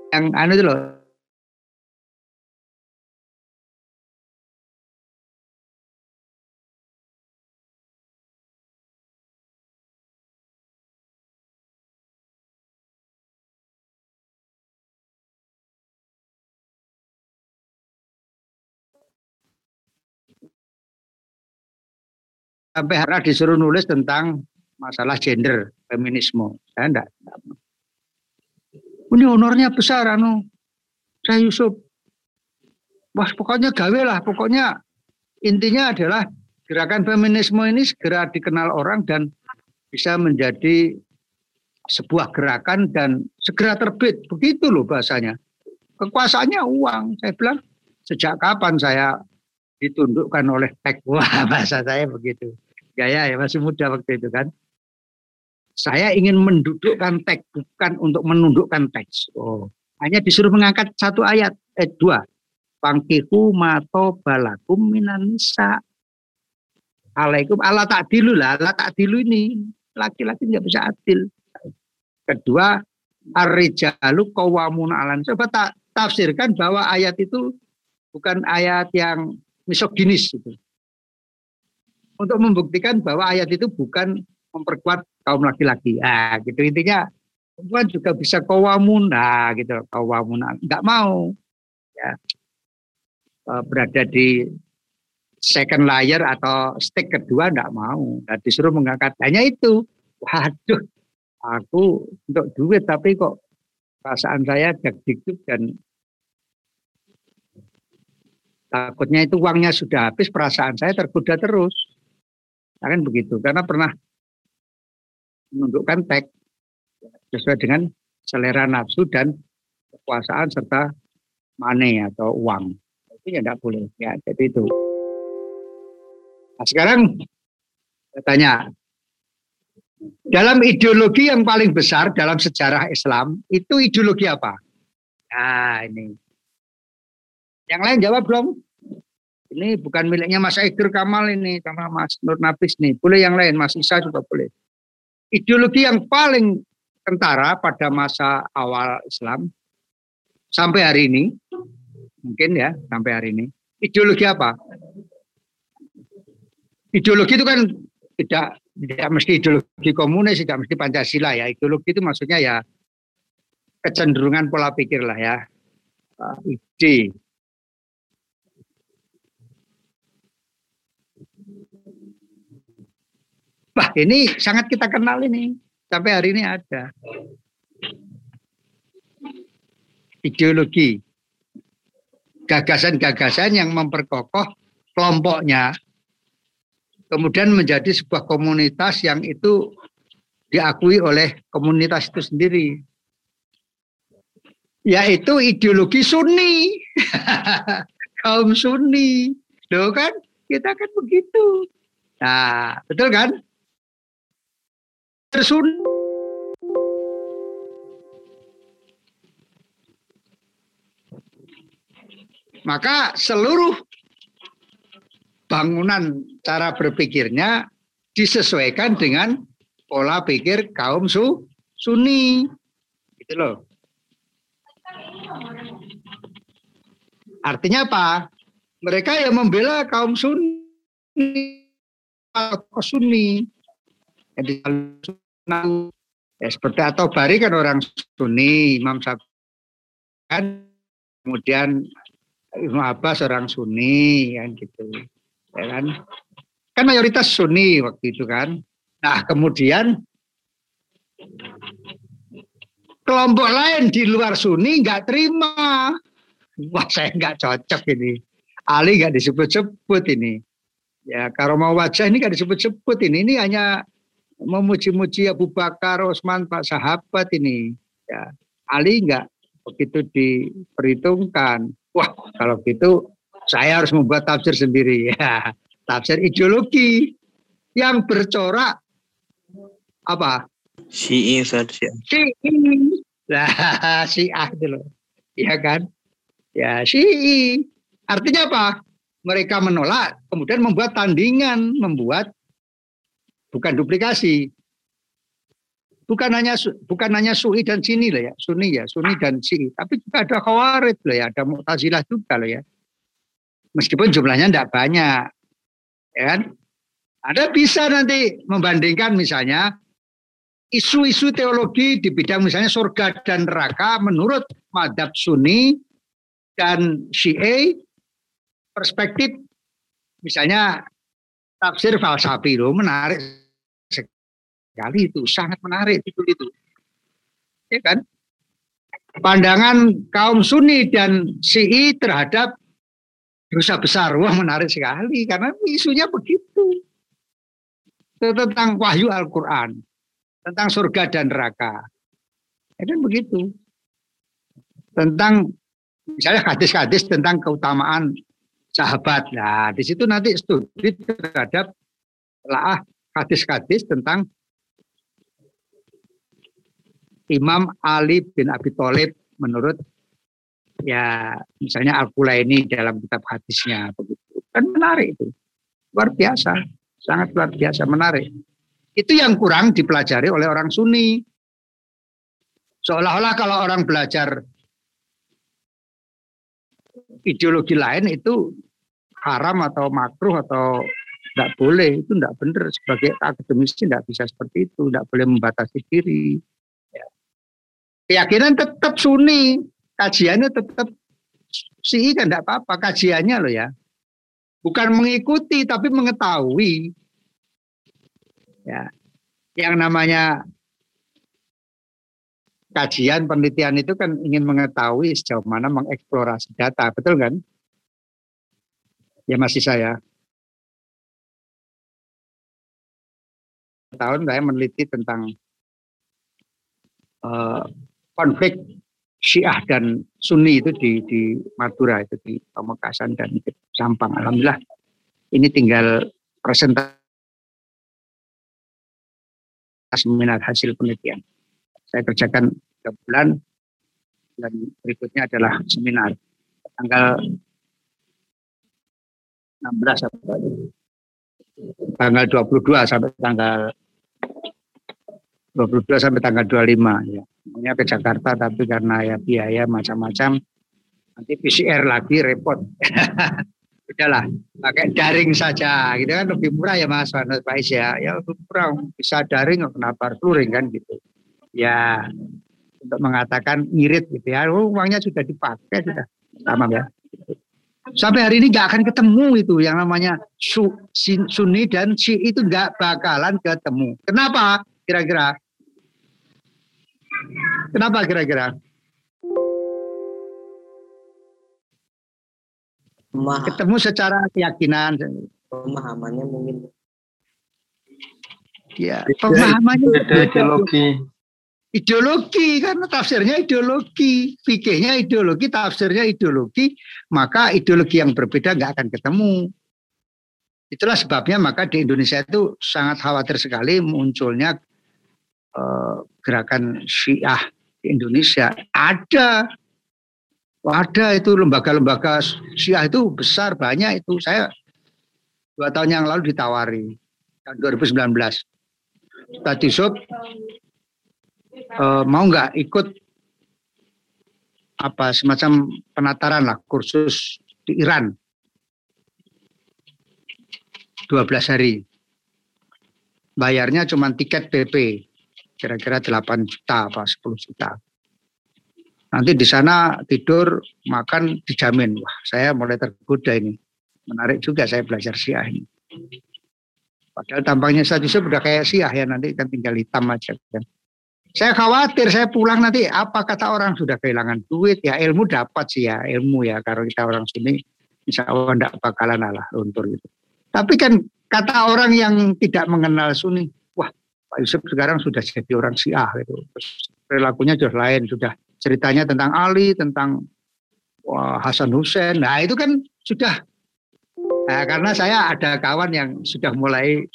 Yang anu itu loh, sampai hari disuruh nulis tentang masalah gender, feminisme. Saya enggak. Ini honornya besar, anu. Saya Yusuf. Wah, pokoknya gawe lah. Pokoknya intinya adalah gerakan feminisme ini segera dikenal orang dan bisa menjadi sebuah gerakan dan segera terbit. Begitu loh bahasanya. Kekuasaannya uang. Saya bilang, sejak kapan saya ditundukkan oleh tek? Wah, bahasa saya begitu. Gaya ya, masih muda waktu itu kan. Saya ingin mendudukkan teks, bukan untuk menundukkan teks. Oh, hanya disuruh mengangkat satu ayat, eh dua. Pangkihu mato balakum minanisa. Alaikum Allah tak dilu lah, Allah tak dilu ini. Laki-laki nggak bisa adil. Kedua, Ar-rijalu kawamun alan. Coba tak tafsirkan bahwa ayat itu bukan ayat yang misoginis itu. Untuk membuktikan bahwa ayat itu bukan memperkuat kaum laki-laki. Ah, gitu. Intinya perempuan juga bisa kawamun, nah gitu kawamun, nggak mau. Ya. Eh, berada di second layer atau stick kedua nggak mau, nah, disuruh mengangkat. Hanya itu. Waduh, aku untuk duit tapi kok perasaan saya dikduk dan takutnya itu uangnya sudah habis perasaan saya tergoda terus nah, kan begitu. Karena pernah menundukkan teks sesuai dengan selera nafsu dan kekuasaan serta money atau uang. Itu ya tidak boleh. Ya jadi itu. Nah sekarang saya tanya dalam ideologi yang paling besar dalam sejarah Islam itu ideologi apa? Nah ini. Yang lain jawab belum? Ini bukan miliknya Mas Aidur Kamal ini sama Mas Nur Nafis nih. Boleh yang lain, Mas Isa juga boleh. Ideologi yang paling kentara pada masa awal Islam sampai hari ini, mungkin ya sampai hari ini, ideologi apa? Ideologi itu kan tidak tidak mesti ideologi komunis, tidak mesti Pancasila ya. Ideologi itu maksudnya ya kecenderungan pola pikir lah ya, ide Wah ini sangat kita kenal ini. Sampai hari ini ada. Ideologi. Gagasan-gagasan yang memperkokoh kelompoknya. Kemudian menjadi sebuah komunitas yang itu diakui oleh komunitas itu sendiri. Yaitu ideologi Sunni. Kaum Sunni. Loh kan? Kita kan begitu. Nah, betul kan? Tersun maka seluruh bangunan cara berpikirnya disesuaikan dengan pola pikir kaum su Sunni. Gitu loh. Artinya apa? Mereka yang membela kaum Sunni Sunni jadi ya seperti atau Bari kan orang Sunni, Imam Syafi'i kan kemudian Ibnu Abbas orang Sunni kan gitu. Ya kan? Kan mayoritas Sunni waktu itu kan. Nah, kemudian kelompok lain di luar Sunni nggak terima. Wah, saya nggak cocok ini. Ali nggak disebut-sebut ini. Ya, kalau mau wajah ini nggak disebut-sebut ini. Ini hanya memuji-muji Abu Bakar, Osman, Pak sahabat ini. Ya, Ali enggak begitu diperhitungkan. Wah, kalau gitu saya harus membuat tafsir sendiri ya. Tafsir ideologi yang bercorak apa? Syi'i Ustaz. Syi'i. Lah, Syiah itu loh. Iya kan? Ya, Syi'i. Artinya apa? Mereka menolak, kemudian membuat tandingan, membuat bukan duplikasi. Bukan hanya bukan hanya Suni dan Sini lah ya, Sunni ya, Sunni dan Sini, tapi juga ada Khawarij lah ya, ada Mu'tazilah juga lah ya. Meskipun jumlahnya tidak banyak. Ya kan? Ada bisa nanti membandingkan misalnya isu-isu teologi di bidang misalnya surga dan neraka menurut madhab Sunni dan Syiah perspektif misalnya tafsir falsafi loh menarik sekali itu sangat menarik itu itu. Ya kan? Pandangan kaum Sunni dan Syi'i terhadap dosa besar wah menarik sekali karena isunya begitu. Tentang wahyu Al-Quran tentang surga dan neraka. Ya kan begitu? Tentang misalnya hadis-hadis tentang keutamaan sahabat. Nah, di situ nanti studi terhadap lah hadis-hadis tentang Imam Ali bin Abi Thalib menurut ya misalnya al ini dalam kitab hadisnya begitu. Kan menarik itu. Luar biasa, sangat luar biasa menarik. Itu yang kurang dipelajari oleh orang Sunni. Seolah-olah kalau orang belajar ideologi lain itu haram atau makruh atau tidak boleh itu tidak benar sebagai akademisi tidak bisa seperti itu tidak boleh membatasi diri. Keyakinan tetap sunni. Kajiannya tetap sih kan tidak apa-apa kajiannya loh ya. Bukan mengikuti tapi mengetahui. Ya yang namanya kajian penelitian itu kan ingin mengetahui sejauh mana mengeksplorasi data betul kan? Ya masih saya. Tahun saya meneliti tentang uh, konflik Syiah dan Sunni itu di, di Madura itu di Pamekasan dan di Sampang. Alhamdulillah ini tinggal presentasi seminar hasil penelitian. Saya kerjakan tiga bulan dan berikutnya adalah seminar tanggal 16 apa tanggal 22 sampai tanggal 22 sampai tanggal 25 ya. Maunya ke Jakarta tapi karena ya biaya macam-macam nanti PCR lagi repot. Udahlah, pakai daring saja gitu kan lebih murah ya Mas Pak Is ya. Ya lebih murah bisa daring kenapa harus luring kan gitu. Ya untuk mengatakan ngirit gitu ya. Oh, uangnya sudah dipakai sudah. Tamam ya sampai hari ini nggak akan ketemu itu yang namanya su, Sunni dan Si itu nggak bakalan ketemu. Kenapa? Kira-kira? Kenapa kira-kira? Ketemu secara keyakinan. Pemahamannya mungkin. Ya, pemahamannya ideologi ideologi karena tafsirnya ideologi, fikihnya ideologi, tafsirnya ideologi, maka ideologi yang berbeda nggak akan ketemu. Itulah sebabnya maka di Indonesia itu sangat khawatir sekali munculnya uh, gerakan Syiah di Indonesia. Ada, ada itu lembaga-lembaga Syiah itu besar banyak itu saya dua tahun yang lalu ditawari tahun 2019. Tadi sob uh, mau nggak ikut apa semacam penataran lah kursus di Iran 12 hari bayarnya cuma tiket PP kira-kira 8 juta apa 10 juta. Nanti di sana tidur makan dijamin. Wah saya mulai tergoda ini. Menarik juga saya belajar siah ini. Padahal tampangnya saya sudah kayak siah ya nanti kan tinggal hitam aja kan. Saya khawatir saya pulang nanti apa kata orang? Sudah kehilangan duit. Ya ilmu dapat sih ya ilmu ya. Kalau kita orang sini insya Allah tidak bakalan alah luntur gitu. Tapi kan kata orang yang tidak mengenal Sunni, Pak Yusuf sekarang sudah jadi orang Syiah gitu. Terus perilakunya sudah lain, sudah ceritanya tentang Ali, tentang wah, Hasan Hussein. Nah itu kan sudah nah, karena saya ada kawan yang sudah mulai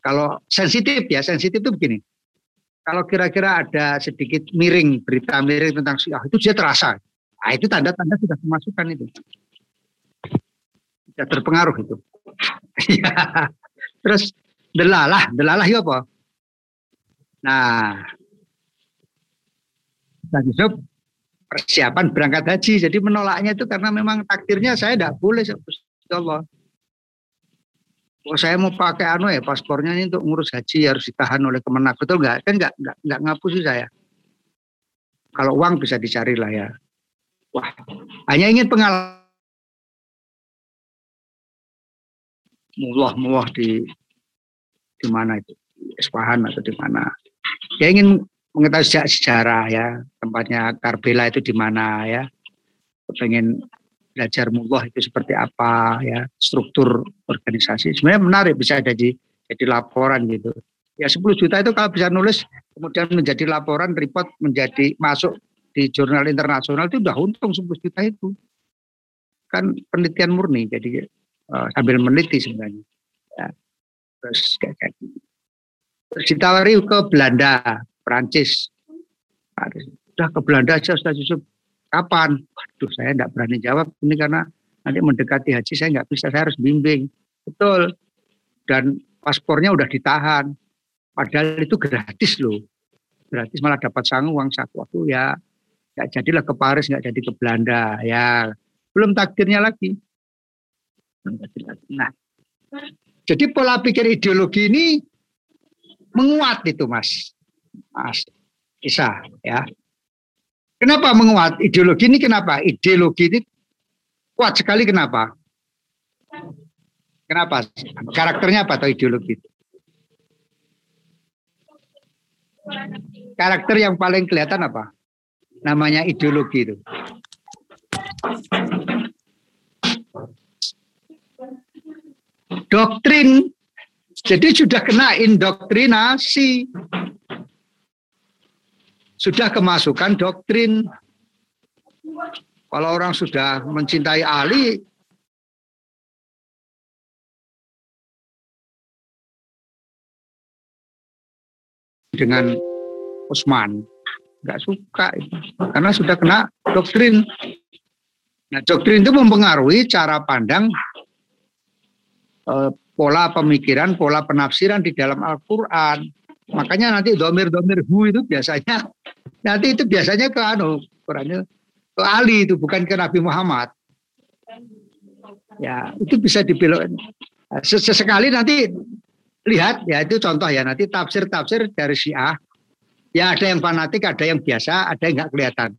kalau sensitif ya sensitif itu begini kalau kira-kira ada sedikit miring berita miring tentang Syiah itu dia terasa. Nah, itu tanda-tanda sudah kemasukan itu. Sudah terpengaruh itu. Ya. Terus delalah, delalah ya apa? Nah, tadi sob persiapan berangkat haji. Jadi menolaknya itu karena memang takdirnya saya tidak boleh. Allah. Oh, saya mau pakai anu ya paspornya ini untuk ngurus haji harus ditahan oleh Kemenak betul nggak? Kan nggak nggak nggak ngapusi saya. Kalau uang bisa dicari lah ya. Wah, hanya ingin pengalaman. mullah-mullah di di mana itu Isfahan atau di mana dia ingin mengetahui sejak sejarah ya tempatnya Karbela itu di mana ya. Pengen belajar mullah itu seperti apa ya struktur organisasi. Sebenarnya menarik bisa jadi jadi laporan gitu. Ya 10 juta itu kalau bisa nulis kemudian menjadi laporan report menjadi masuk di jurnal internasional itu udah untung 10 juta itu. Kan penelitian murni jadi uh, sambil meneliti sebenarnya. Ya. terus kayak gitu terus ditawari ke Belanda Perancis. Sudah ke Belanda aja sudah Yusuf. Kapan? Waduh saya tidak berani jawab ini karena nanti mendekati haji saya nggak bisa saya harus bimbing. Betul. Dan paspornya udah ditahan. Padahal itu gratis loh. Gratis malah dapat sangu uang saku. Waktu ya nggak jadilah ke Paris nggak jadi ke Belanda ya. Belum takdirnya lagi. Nah. Jadi pola pikir ideologi ini menguat itu mas. Mas Isa ya. Kenapa menguat? Ideologi ini kenapa? Ideologi ini kuat sekali kenapa? Kenapa? Karakternya apa atau ideologi? Itu karakter yang paling kelihatan apa? Namanya ideologi itu. Doktrin jadi sudah kena indoktrinasi. Sudah kemasukan doktrin. Kalau orang sudah mencintai Ali, dengan Usman nggak suka karena sudah kena doktrin. Nah doktrin itu mempengaruhi cara pandang eh, pola pemikiran, pola penafsiran di dalam Al-Quran. Makanya nanti domir-domir hu itu biasanya, nanti itu biasanya ke anu, Qurannya ke Ali itu, bukan ke Nabi Muhammad. Ya, itu bisa dibelok. Sesekali nanti lihat, ya itu contoh ya, nanti tafsir-tafsir dari Syiah, ya ada yang fanatik, ada yang biasa, ada yang nggak kelihatan.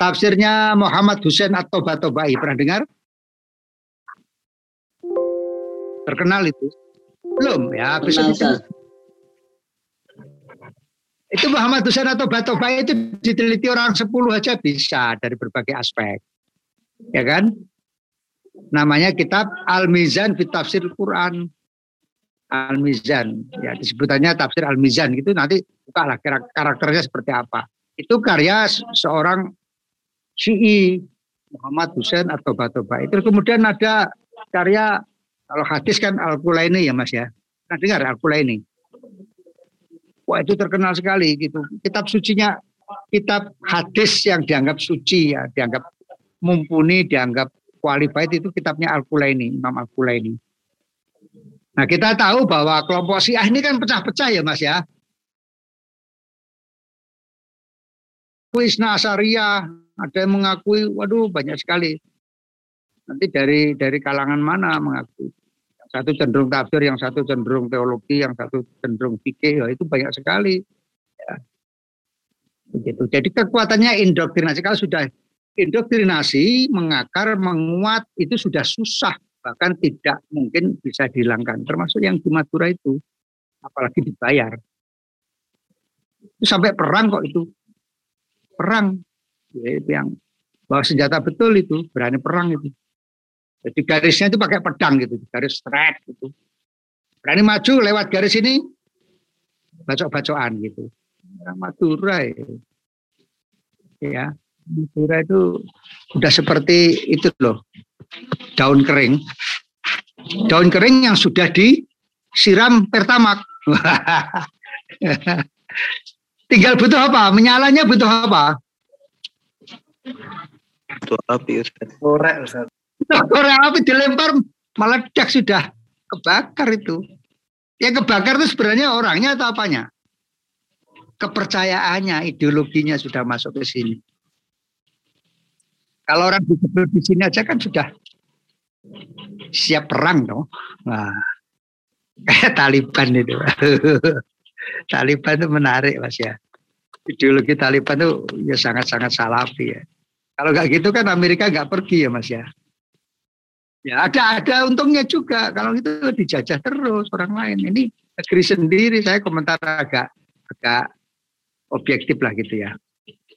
Tafsirnya Muhammad Hussein atau Batobai, pernah dengar? Terkenal itu? Belum ya habis itu. Itu Muhammad Husain atau Batoba itu diteliti orang 10 aja bisa dari berbagai aspek. Ya kan? Namanya kitab Al-Mizan fi Tafsir Quran. Al-Mizan. Ya disebutannya tafsir Al-Mizan. Gitu nanti bukalah karakternya seperti apa. Itu karya seorang Syi'i Muhammad Husain atau Batoba. Itu kemudian ada karya kalau hadis kan Al-Qulaini ya Mas ya. Nah dengar Al-Qulaini. Wah itu terkenal sekali gitu. Kitab sucinya, kitab hadis yang dianggap suci ya, dianggap mumpuni, dianggap qualified itu kitabnya Al-Qulaini, Imam Al-Qulaini. Nah kita tahu bahwa kelompok Syiah ini kan pecah-pecah ya Mas ya. Isna Asaria, ada yang mengakui, waduh banyak sekali. Nanti dari dari kalangan mana mengakui satu cenderung tafsir, yang satu cenderung teologi, yang satu cenderung fikih, ya itu banyak sekali. Ya. Begitu. Jadi kekuatannya indoktrinasi. Kalau sudah indoktrinasi, mengakar, menguat, itu sudah susah. Bahkan tidak mungkin bisa dihilangkan. Termasuk yang di Madura itu. Apalagi dibayar. Itu sampai perang kok itu. Perang. Ya, itu yang bawa senjata betul itu. Berani perang itu. Jadi garisnya itu pakai pedang gitu, garis straight gitu. Berani maju lewat garis ini, bacok-bacokan gitu. Orang Madura ya. ya. Madura itu udah seperti itu loh, daun kering. Daun kering yang sudah disiram pertamak. Tinggal butuh apa? Menyalanya butuh apa? Butuh api Ustaz. Korek Ustaz. Korek api dilempar malah dak sudah kebakar itu. Yang kebakar itu sebenarnya orangnya atau apanya? Kepercayaannya, ideologinya sudah masuk ke sini. Kalau orang disebut di sini aja kan sudah siap perang dong. Nah, Taliban itu. Taliban itu menarik mas ya. Ideologi Taliban itu ya sangat-sangat salafi ya. Kalau nggak gitu kan Amerika nggak pergi ya mas ya. Ya ada ada untungnya juga kalau itu dijajah terus orang lain. Ini negeri sendiri saya komentar agak agak objektif lah gitu ya.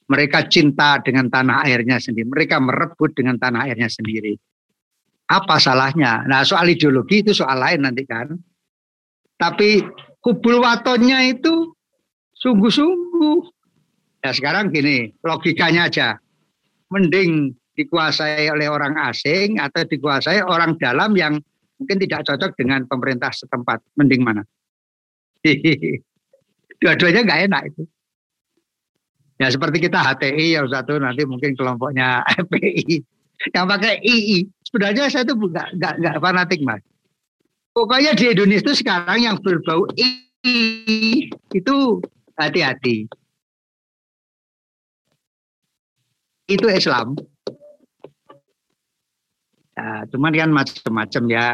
Mereka cinta dengan tanah airnya sendiri. Mereka merebut dengan tanah airnya sendiri. Apa salahnya? Nah soal ideologi itu soal lain nanti kan. Tapi kubul watonnya itu sungguh-sungguh. Ya sekarang gini, logikanya aja. Mending dikuasai oleh orang asing atau dikuasai orang dalam yang mungkin tidak cocok dengan pemerintah setempat. Mending mana? Dua-duanya nggak enak itu. Ya seperti kita HTI yang satu nanti mungkin kelompoknya FPI yang pakai II. Sebenarnya saya itu nggak nggak nggak fanatik mas. Pokoknya di Indonesia itu sekarang yang berbau II itu hati-hati. Itu Islam. Ya, cuman kan macam-macam ya,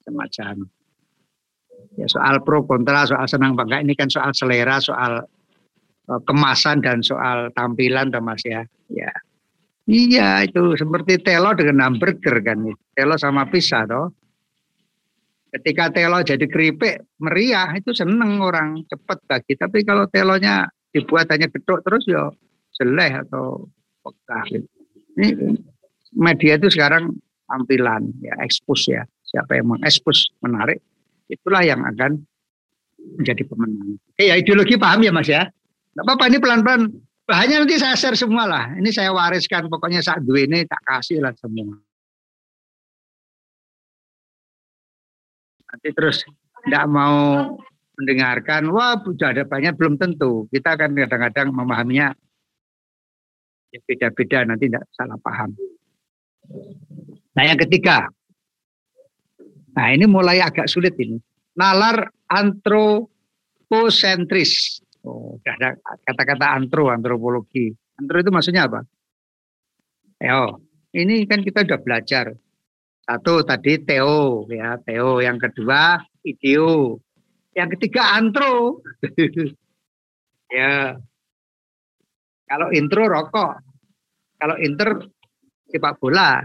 semacam. Ya soal pro kontra, soal senang bangga ini kan soal selera, soal uh, kemasan dan soal tampilan, Mas ya. Ya, iya itu seperti telo dengan hamburger kan, telo sama pisah toh. Ketika telo jadi keripik meriah itu seneng orang cepet bagi. Tapi kalau telonya dibuat hanya gedok terus ya jelek atau pekah. Ini media itu sekarang tampilan ya ekspos ya siapa yang mengekspos menarik itulah yang akan menjadi pemenang. Oke ya ideologi paham ya mas ya. Tidak apa-apa ini pelan-pelan. Bahannya nanti saya share semua lah. Ini saya wariskan pokoknya saat dua ini tak kasih lah semua. Nanti terus tidak mau mendengarkan, wah sudah ada banyak belum tentu. Kita akan kadang-kadang memahaminya ya beda-beda nanti tidak salah paham. Nah yang ketiga, nah ini mulai agak sulit ini. Nalar antroposentris. Oh, ada kata-kata antro, antropologi. Antro itu maksudnya apa? Yo, ini kan kita sudah belajar. Satu tadi Teo, ya Teo. Yang kedua ideo. Yang ketiga antro. ya. Kalau intro rokok. Kalau inter sepak bola.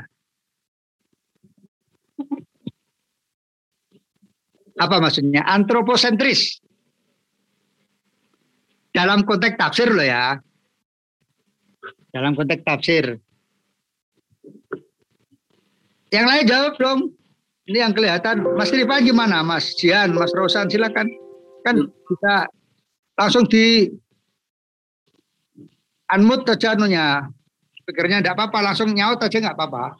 Apa maksudnya? Antroposentris. Dalam konteks tafsir loh ya. Dalam konteks tafsir. Yang lain jawab dong. Ini yang kelihatan. Mas Rifan gimana? Mas Jian, Mas Rosan silakan. Kan kita langsung di unmute aja anunya. Speakernya enggak apa-apa, langsung nyaut aja enggak apa-apa.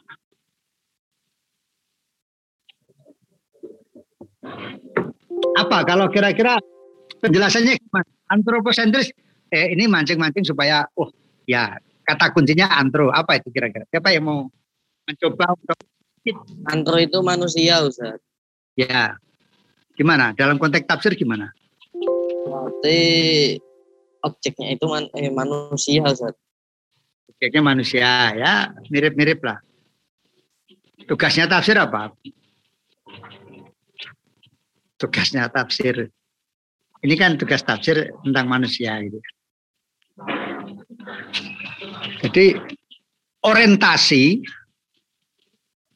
Apa kalau kira-kira penjelasannya gimana? Antroposentris eh, ini mancing-mancing supaya oh ya kata kuncinya antro apa itu kira-kira? Siapa yang mau mencoba untuk antro itu manusia Ustaz. Ya. Gimana? Dalam konteks tafsir gimana? Berarti objeknya itu man, eh, manusia Ustaz. Objeknya manusia ya, mirip-mirip lah. Tugasnya tafsir apa? Tugasnya tafsir. Ini kan tugas tafsir tentang manusia gitu. Jadi orientasi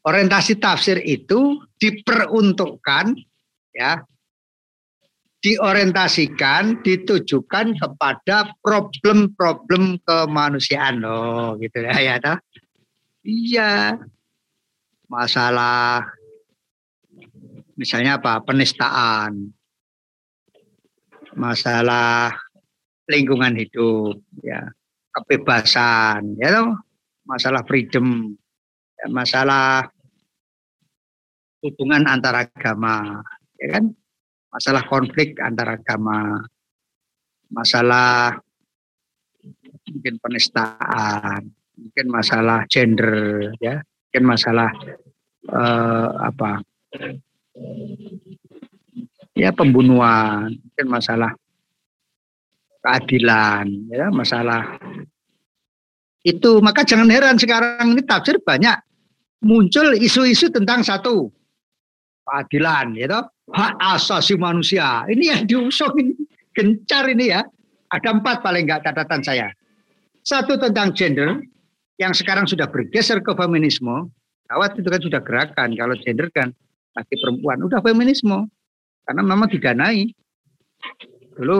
orientasi tafsir itu diperuntukkan ya diorientasikan ditujukan kepada problem-problem kemanusiaan loh gitu ya ya. Iya. Masalah Misalnya apa? Penistaan, masalah lingkungan hidup, ya, kebebasan, ya toh, masalah freedom, ya, masalah hubungan antar agama, ya kan? Masalah konflik antar agama, masalah mungkin penistaan, mungkin masalah gender, ya, mungkin masalah uh, apa ya pembunuhan, mungkin masalah keadilan, ya masalah itu. Maka jangan heran sekarang ini tafsir banyak muncul isu-isu tentang satu keadilan, ya toh, hak asasi manusia. Ini yang diusung ini gencar ini ya. Ada empat paling enggak catatan saya. Satu tentang gender yang sekarang sudah bergeser ke feminisme. Gawat itu kan sudah gerakan. Kalau gender kan laki perempuan. Udah feminisme. Karena memang didanai. Dulu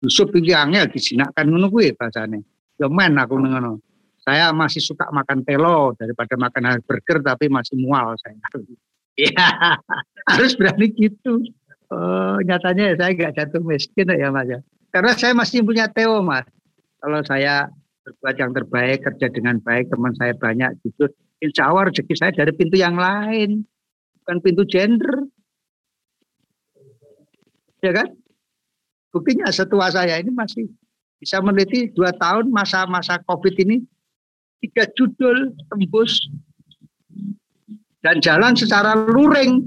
Yusuf iki angel disinakkan ngono kuwi bahasane. Ya men aku ngono. Saya masih suka makan telo daripada makan burger tapi masih mual saya. Iya, harus berani gitu. Oh, nyatanya saya nggak jatuh miskin ya mas ya. Karena saya masih punya Teo mas. Kalau saya berbuat yang terbaik, kerja dengan baik, teman saya banyak, jujur, insya Allah rezeki saya dari pintu yang lain, bukan pintu gender. Ya kan? Buktinya setua saya ini masih bisa meneliti dua tahun masa-masa COVID ini tiga judul tembus dan jalan secara luring.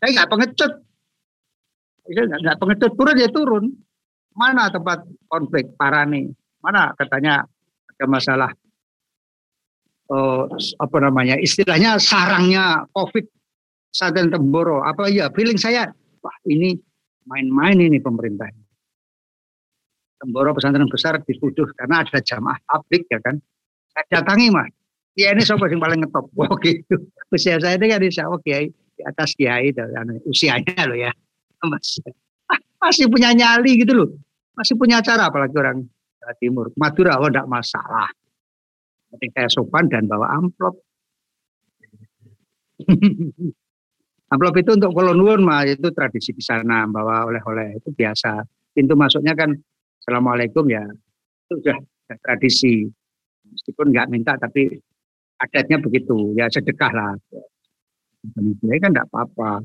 Saya nggak pengecut. Nggak pengecut turun ya turun. Mana tempat konflik nih? Mana katanya ada masalah oh, apa namanya istilahnya sarangnya COVID Saden Temboro apa ya feeling saya wah ini main-main ini pemerintah. Temboro pesantren besar dituduh karena ada jamaah tablik ya kan. Saya datangi mas. Ya ini siapa yang paling ngetop. Wah gitu. Usia saya ini kan insya Allah kiai di atas kiai anu, usianya loh ya. Mas, masih punya nyali gitu loh. Masih punya cara apalagi orang Timur. Madura oh enggak masalah. Penting saya sopan dan bawa amplop. Amplop itu untuk kolonur mah itu tradisi di sana bawa oleh-oleh itu biasa. Pintu masuknya kan assalamualaikum ya itu sudah, tradisi. Meskipun nggak minta tapi adatnya begitu ya sedekah lah. Ya kan nggak apa-apa.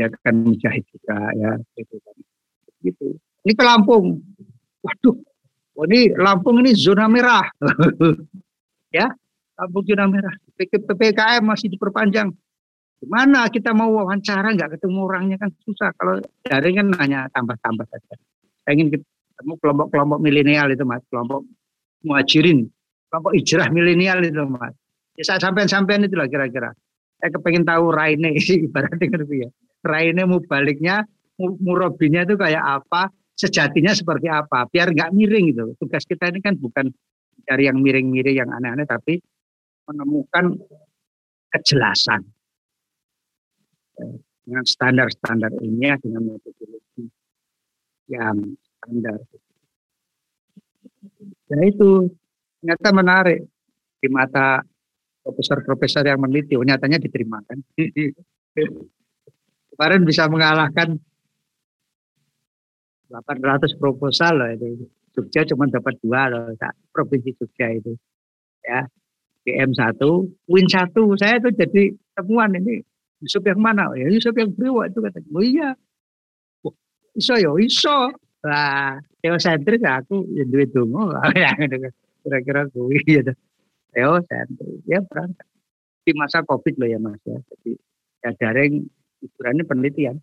Ya kan menjahit juga ya. Gitu. Ini ke Lampung. Waduh, oh ini Lampung ini zona merah. ya, Lampung zona merah. PPKM masih diperpanjang. Gimana kita mau wawancara nggak ketemu orangnya kan susah. Kalau daring kan hanya tambah-tambah saja. Ingin ketemu kelompok-kelompok milenial itu mas, kelompok muhajirin, kelompok hijrah milenial itu mas. Ya saya sampean-sampean itulah kira-kira. Saya kepengen tahu Raine ibaratnya kan ya. Raine mau baliknya, murabinya itu kayak apa, sejatinya seperti apa, biar nggak miring gitu. Tugas kita ini kan bukan cari yang miring-miring, yang aneh-aneh, tapi menemukan kejelasan dengan standar-standar ilmiah dengan metodologi yang standar. Ya itu ternyata menarik di mata profesor-profesor yang meneliti, oh, nyatanya diterima kan. Kemarin bisa mengalahkan 800 proposal loh itu. Jogja cuma dapat dua loh, provinsi Jogja itu. Ya, DM satu, Win satu. Saya tuh jadi temuan ini Yusuf yang mana? Ya Yusuf yang priwa itu katanya. Oh iya. Iso ya, iso. Lah, teosentris aku yang duit dungo. Kira-kira gue ya. Teosentris. Ya berangkat. Di masa Covid loh ya Mas ya. Jadi ya daring hiburannya penelitian.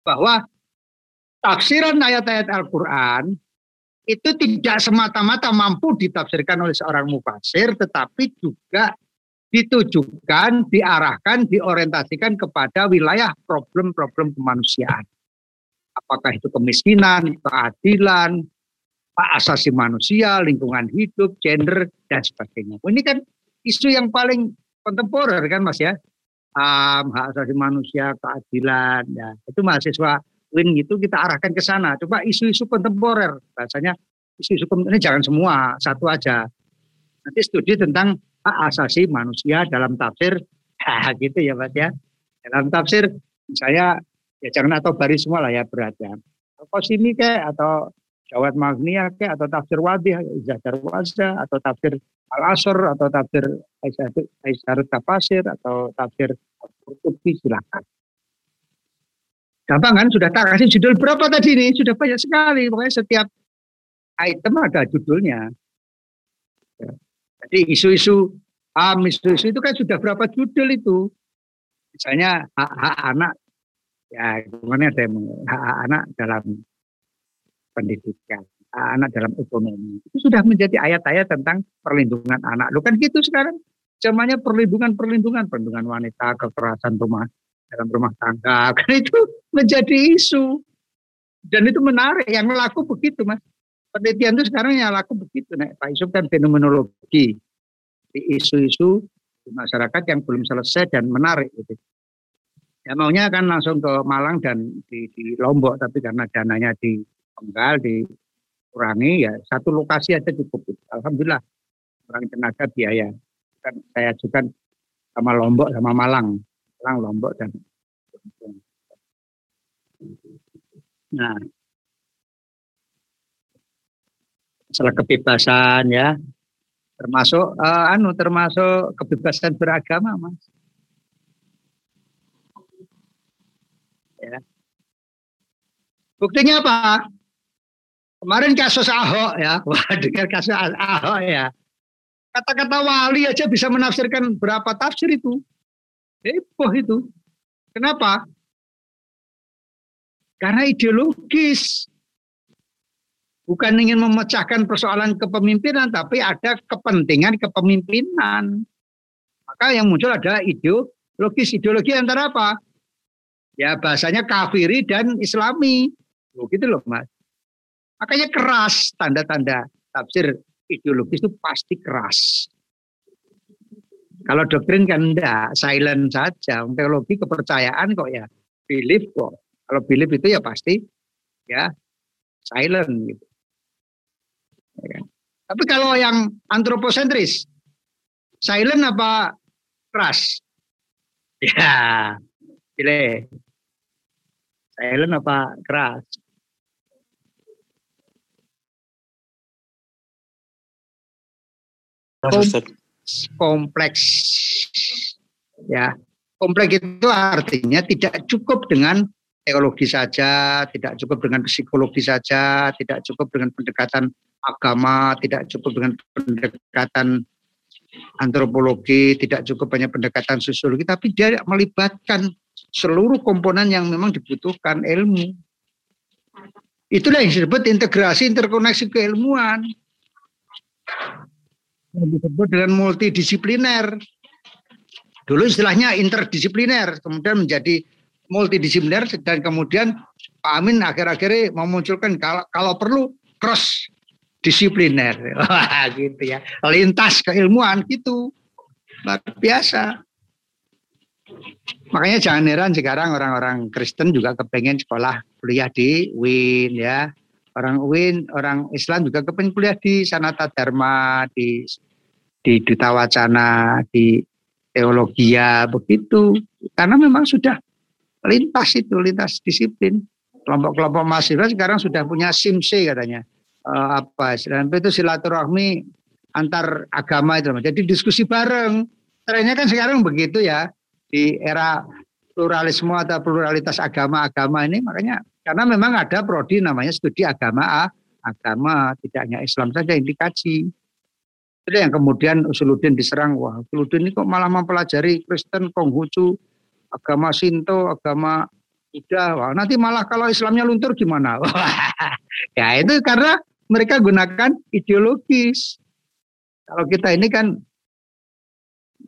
Bahwa taksiran ayat-ayat Al-Quran itu tidak semata-mata mampu ditafsirkan oleh seorang mufasir, tetapi juga ditujukan, diarahkan, diorientasikan kepada wilayah problem-problem kemanusiaan. Apakah itu kemiskinan, keadilan, hak asasi manusia, lingkungan hidup, gender, dan sebagainya. Ini kan isu yang paling kontemporer kan Mas ya. Um, hak asasi manusia, keadilan, ya. itu mahasiswa win gitu kita arahkan ke sana. Coba isu-isu kontemporer, bahasanya isu-isu ini jangan semua, satu aja. Nanti studi tentang hak asasi manusia dalam tafsir, gitu ya Mas ya. Dalam tafsir saya ya jangan atau baris semua lah ya berat ya. Atau sini kayak atau Jawat Magnia kayak atau tafsir Wadih, Zahar Wazda atau tafsir Al-Asr atau tafsir Aisyah Tafsir atau tafsir Qurtubi silakan. Gampang kan? Sudah tak kasih judul berapa tadi nih? Sudah banyak sekali. Pokoknya setiap item ada judulnya. Ya. Jadi isu-isu ham, isu-isu itu kan sudah berapa judul itu. Misalnya hak-hak anak, ya gimana ada yang hak anak dalam pendidikan, anak dalam ekonomi. Itu sudah menjadi ayat-ayat tentang perlindungan anak. Lu kan gitu sekarang. Zamannya perlindungan, perlindungan, wanita, kekerasan rumah dalam rumah tangga. Kan itu menjadi isu. Dan itu menarik. Yang laku begitu, Mas. Penelitian itu sekarang yang laku begitu. Nah, Pak Yusuf kan fenomenologi. Di isu-isu di masyarakat yang belum selesai dan menarik. Gitu. Ya maunya kan langsung ke Malang dan di, di Lombok. Tapi karena dananya di Penggal, dikurangi, ya satu lokasi aja cukup. Alhamdulillah. Kurang tenaga biaya. Kan saya ajukan sama Lombok sama Malang. Malang, Lombok dan Nah, masalah kebebasan ya, termasuk uh, anu termasuk kebebasan beragama, mas. Ya. Buktinya apa? Kemarin kasus Ahok ya, wah dengar kasus Ahok ya. Kata-kata wali aja bisa menafsirkan berapa tafsir itu. Heboh itu. Kenapa? Karena ideologis. Bukan ingin memecahkan persoalan kepemimpinan, tapi ada kepentingan kepemimpinan. Maka yang muncul adalah ideologis. Ideologi antara apa? Ya bahasanya kafiri dan islami. Oh, gitu loh mas. Makanya keras tanda-tanda tafsir ideologis itu pasti keras. Kalau doktrin kan enggak, silent saja. Teologi kepercayaan kok ya, belief kok. Kalau belief itu ya pasti ya silent gitu. Ya kan? Tapi kalau yang antroposentris, silent apa keras? Ya, pilih. Silent apa keras? Kompleks. Ya kompleks itu artinya tidak cukup dengan teologi saja tidak cukup dengan psikologi saja tidak cukup dengan pendekatan agama tidak cukup dengan pendekatan antropologi tidak cukup banyak pendekatan sosiologi tapi dia melibatkan seluruh komponen yang memang dibutuhkan ilmu. Itulah yang disebut integrasi interkoneksi keilmuan yang disebut dengan multidisipliner. Dulu istilahnya interdisipliner, kemudian menjadi multidisipliner dan kemudian Pak Amin akhir-akhir memunculkan kalau, kalau perlu cross disipliner. Gitu ya. Lintas keilmuan gitu. Luar biasa. Makanya jangan heran sekarang orang-orang Kristen juga kepengen sekolah kuliah di UIN ya orang UIN, orang Islam juga kepengen kuliah di Sanata Dharma, di di Duta Wacana, di Teologia begitu. Karena memang sudah lintas itu, lintas disiplin. Kelompok-kelompok mahasiswa sekarang sudah punya SIMC katanya. Uh, apa istilahnya itu silaturahmi antar agama itu. Jadi diskusi bareng. Trennya kan sekarang begitu ya di era pluralisme atau pluralitas agama-agama ini makanya karena memang ada prodi namanya studi agama agama tidak hanya Islam saja yang dikaji. Itu yang kemudian Usuluddin diserang. Wah Usuluddin ini kok malah mempelajari Kristen Konghucu agama Sinto agama Buddha. Wah nanti malah kalau Islamnya luntur gimana? Ya itu karena mereka gunakan ideologis. Kalau kita ini kan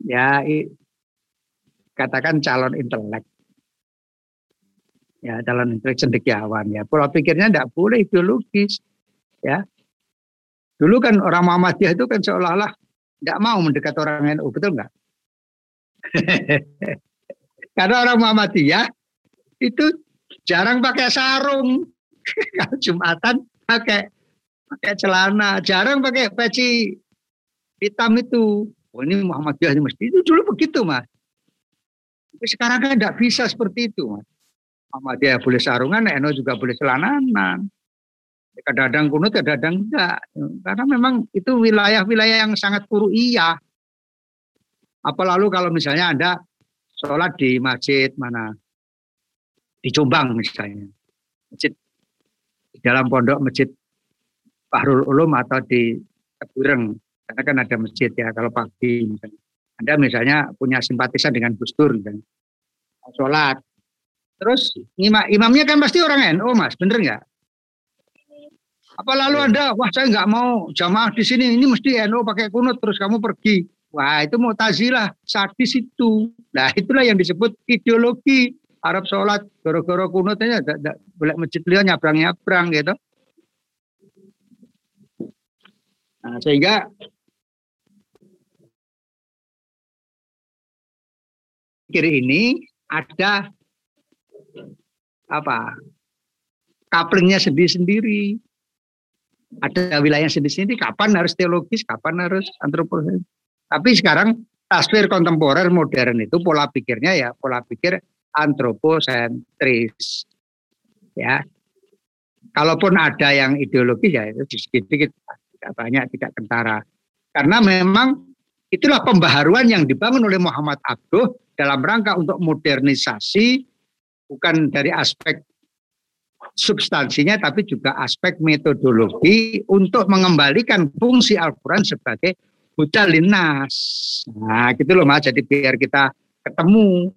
ya katakan calon intelek ya dalam interaksi cendekiawan ya. Pola pikirnya tidak boleh ideologis ya. Dulu kan orang Muhammadiyah itu kan seolah-olah tidak mau mendekat orang NU betul nggak? Karena orang Muhammadiyah itu jarang pakai sarung. Kalau jumatan pakai pakai celana jarang pakai peci hitam itu. Oh ini Muhammadiyah ini mesti itu dulu begitu mas. Tapi sekarang kan tidak bisa seperti itu mas Muhammadiyah boleh sarungan, NU juga boleh celananan. Kadang-kadang kunut, kadang-kadang enggak. Karena memang itu wilayah-wilayah yang sangat iya. Apa lalu kalau misalnya Anda sholat di masjid mana? Di Jombang misalnya. Masjid di dalam pondok masjid Bahrul Ulum atau di Tebureng. Karena kan ada masjid ya kalau pagi misalnya. Anda misalnya punya simpatisan dengan Gus Dur. Sholat, Terus imam, imamnya kan pasti orang NU, Mas, bener nggak? Apa lalu iya. Anda, wah saya nggak mau jamaah di sini, ini mesti NU pakai kunut, terus kamu pergi Wah itu Mu'tazilah, sadis itu. Nah itulah yang disebut ideologi Arab sholat, goro-goro kunutnya tidak boleh masjid beliau nyabrang-nyabrang gitu. Nah, sehingga kiri ini ada apa couplingnya sendiri-sendiri. Ada wilayah sendiri-sendiri, kapan harus teologis, kapan harus antropologi. Tapi sekarang taswir kontemporer modern itu pola pikirnya ya pola pikir antroposentris. Ya. Kalaupun ada yang ideologis ya itu sedikit-sedikit tidak banyak tidak kentara. Karena memang itulah pembaharuan yang dibangun oleh Muhammad Abduh dalam rangka untuk modernisasi bukan dari aspek substansinya tapi juga aspek metodologi untuk mengembalikan fungsi Al-Quran sebagai hudalinas. Nah gitu loh mas, jadi biar kita ketemu.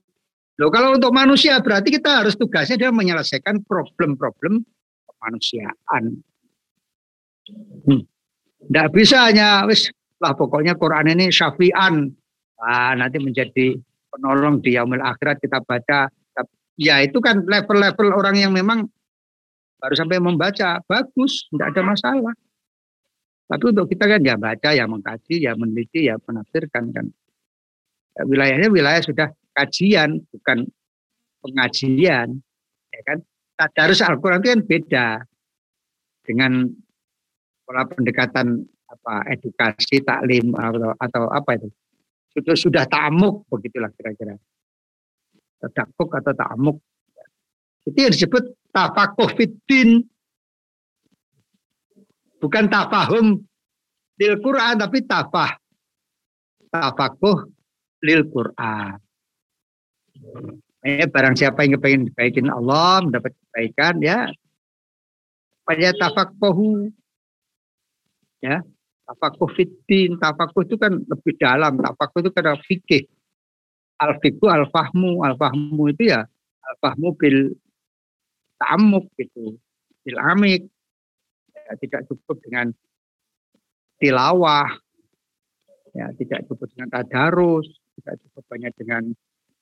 Loh kalau untuk manusia berarti kita harus tugasnya dia menyelesaikan problem-problem kemanusiaan. Hmm. Tidak bisa hanya wis lah pokoknya Quran ini syafi'an. Nah, nanti menjadi penolong di yaumil akhirat kita baca. Ya itu kan level-level orang yang memang baru sampai membaca bagus, tidak ada masalah. Tapi untuk kita kan ya baca, ya mengkaji, ya meneliti, ya menafsirkan kan. Ya, wilayahnya wilayah sudah kajian, bukan pengajian, ya kan. Tadarus Al-Quran itu kan beda dengan pola pendekatan apa edukasi, taklim atau, atau apa itu. Sudah sudah tamuk begitulah kira-kira. Takuk atau tamuk itu yang disebut tafakuh fitin. Bukan tafahum lil Quran tapi tafah. Tafakuh lil Quran. Eh, barang siapa yang ingin dibaikin Allah, mendapat kebaikan, ya. Pada tafakuhu. Ya, tafakuh fitin, tafakuh itu kan lebih dalam. Tafakuh itu kan fikih. Al-fiqhu, al-fahmu. Al-fahmu itu ya, al-fahmu bil tamuk gitu, ilamik, ya, tidak cukup dengan tilawah, ya tidak cukup dengan tadarus, tidak cukup banyak dengan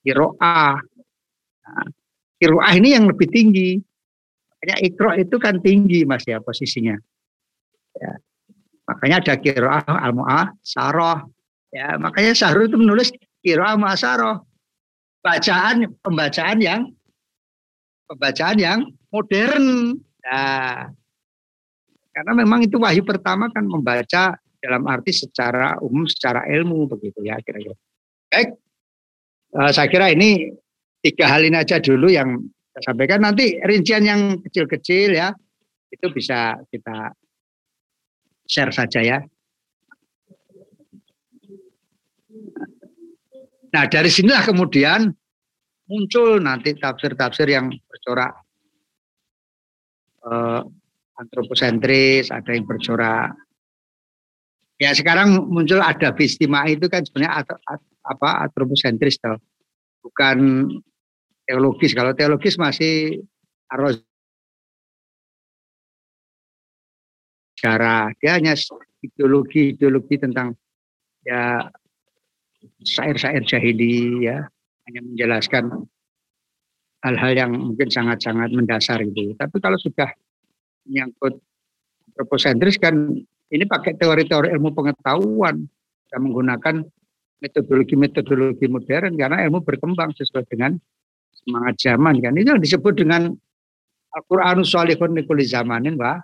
kiroah. Nah, kiroah ini yang lebih tinggi. Makanya ikro itu kan tinggi mas ya posisinya. Ya. Makanya ada kiroah al saroh. Ya, makanya Sahrul itu menulis kiroah saroh. Bacaan pembacaan yang pembacaan yang modern. Nah, karena memang itu wahyu pertama kan membaca dalam arti secara umum, secara ilmu begitu ya kira-kira. Baik, uh, saya kira ini tiga hal ini aja dulu yang saya sampaikan. Nanti rincian yang kecil-kecil ya itu bisa kita share saja ya. Nah dari sinilah kemudian muncul nanti tafsir-tafsir yang bercorak eh, antroposentris, ada yang bercorak. Ya sekarang muncul ada bistima itu kan sebenarnya atau apa antroposentris toh. bukan teologis. Kalau teologis masih harus cara dia hanya ideologi ideologi tentang ya syair-syair jahili ya hanya menjelaskan hal-hal yang mungkin sangat-sangat mendasar gitu. Tapi kalau sudah menyangkut antroposentris kan ini pakai teori-teori ilmu pengetahuan dan menggunakan metodologi-metodologi modern karena ilmu berkembang sesuai dengan semangat zaman kan. Itu yang disebut dengan Al-Qur'anu sholihun likuli zamanin wa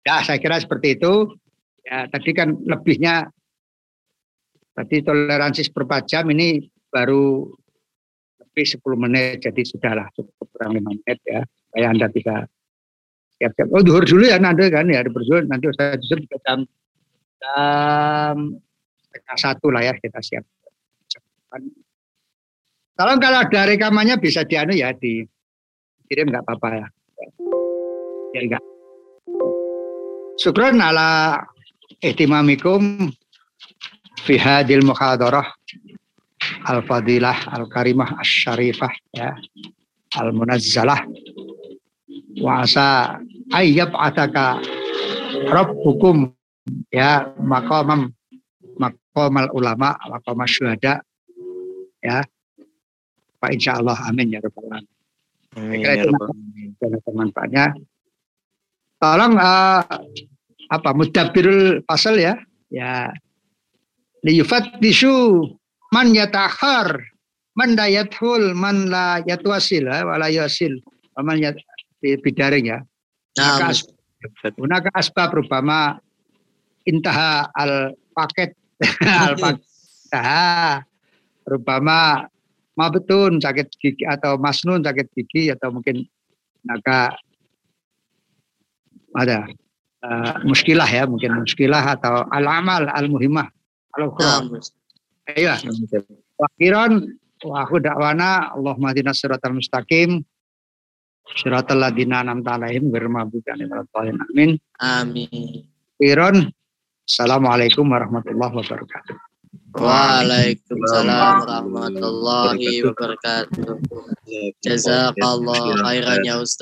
Ya, saya kira seperti itu. Ya, tadi kan lebihnya Tadi toleransi seperempat jam ini baru lebih 10 menit, jadi sudahlah cukup kurang 5 menit ya, supaya Anda bisa siap-siap. Oh, duhur dulu ya nanti kan ya, berjual nanti saya justru jam jam setengah satu lah ya kita siap. Kalau kalau ada rekamannya bisa dianu ya di kirim nggak apa-apa ya. Ya enggak. Syukron ala ihtimamikum fi hadil muhadarah al fadilah al syarifah ya al munazzalah wa asa ayyab ataka rabbukum ya makomam makomal ulama makomal syuhada ya Pak Insya Allah amin ya rabbal alamin. Amin ya itu Rabbal alamin. dan manfaatnya. Tolong eh, apa mudabbirul pasal ya, ya liyufattishu man yatakhar man la yathul man la yatwasil ya, wala yasil wa man yat bidaring ya. Nah, Maka Hunaka asbab rubama intaha al paket al paket. Intaha rubama mabetun sakit gigi atau masnun sakit gigi atau mungkin naga ada eh, muskilah ya mungkin muskilah atau al amal al muhimah al nah, ukhra ayo wakhiran wa aku dakwana Allahumma hadina siratal mustaqim siratal ladina an'amta alaihim ghairil maghdubi alaihim waladdallin. Amin. Amin. Assalamualaikum warahmatullahi wabarakatuh. Waalaikumsalam warahmatullahi wabarakatuh. Jazakallah khairan ya Ustaz.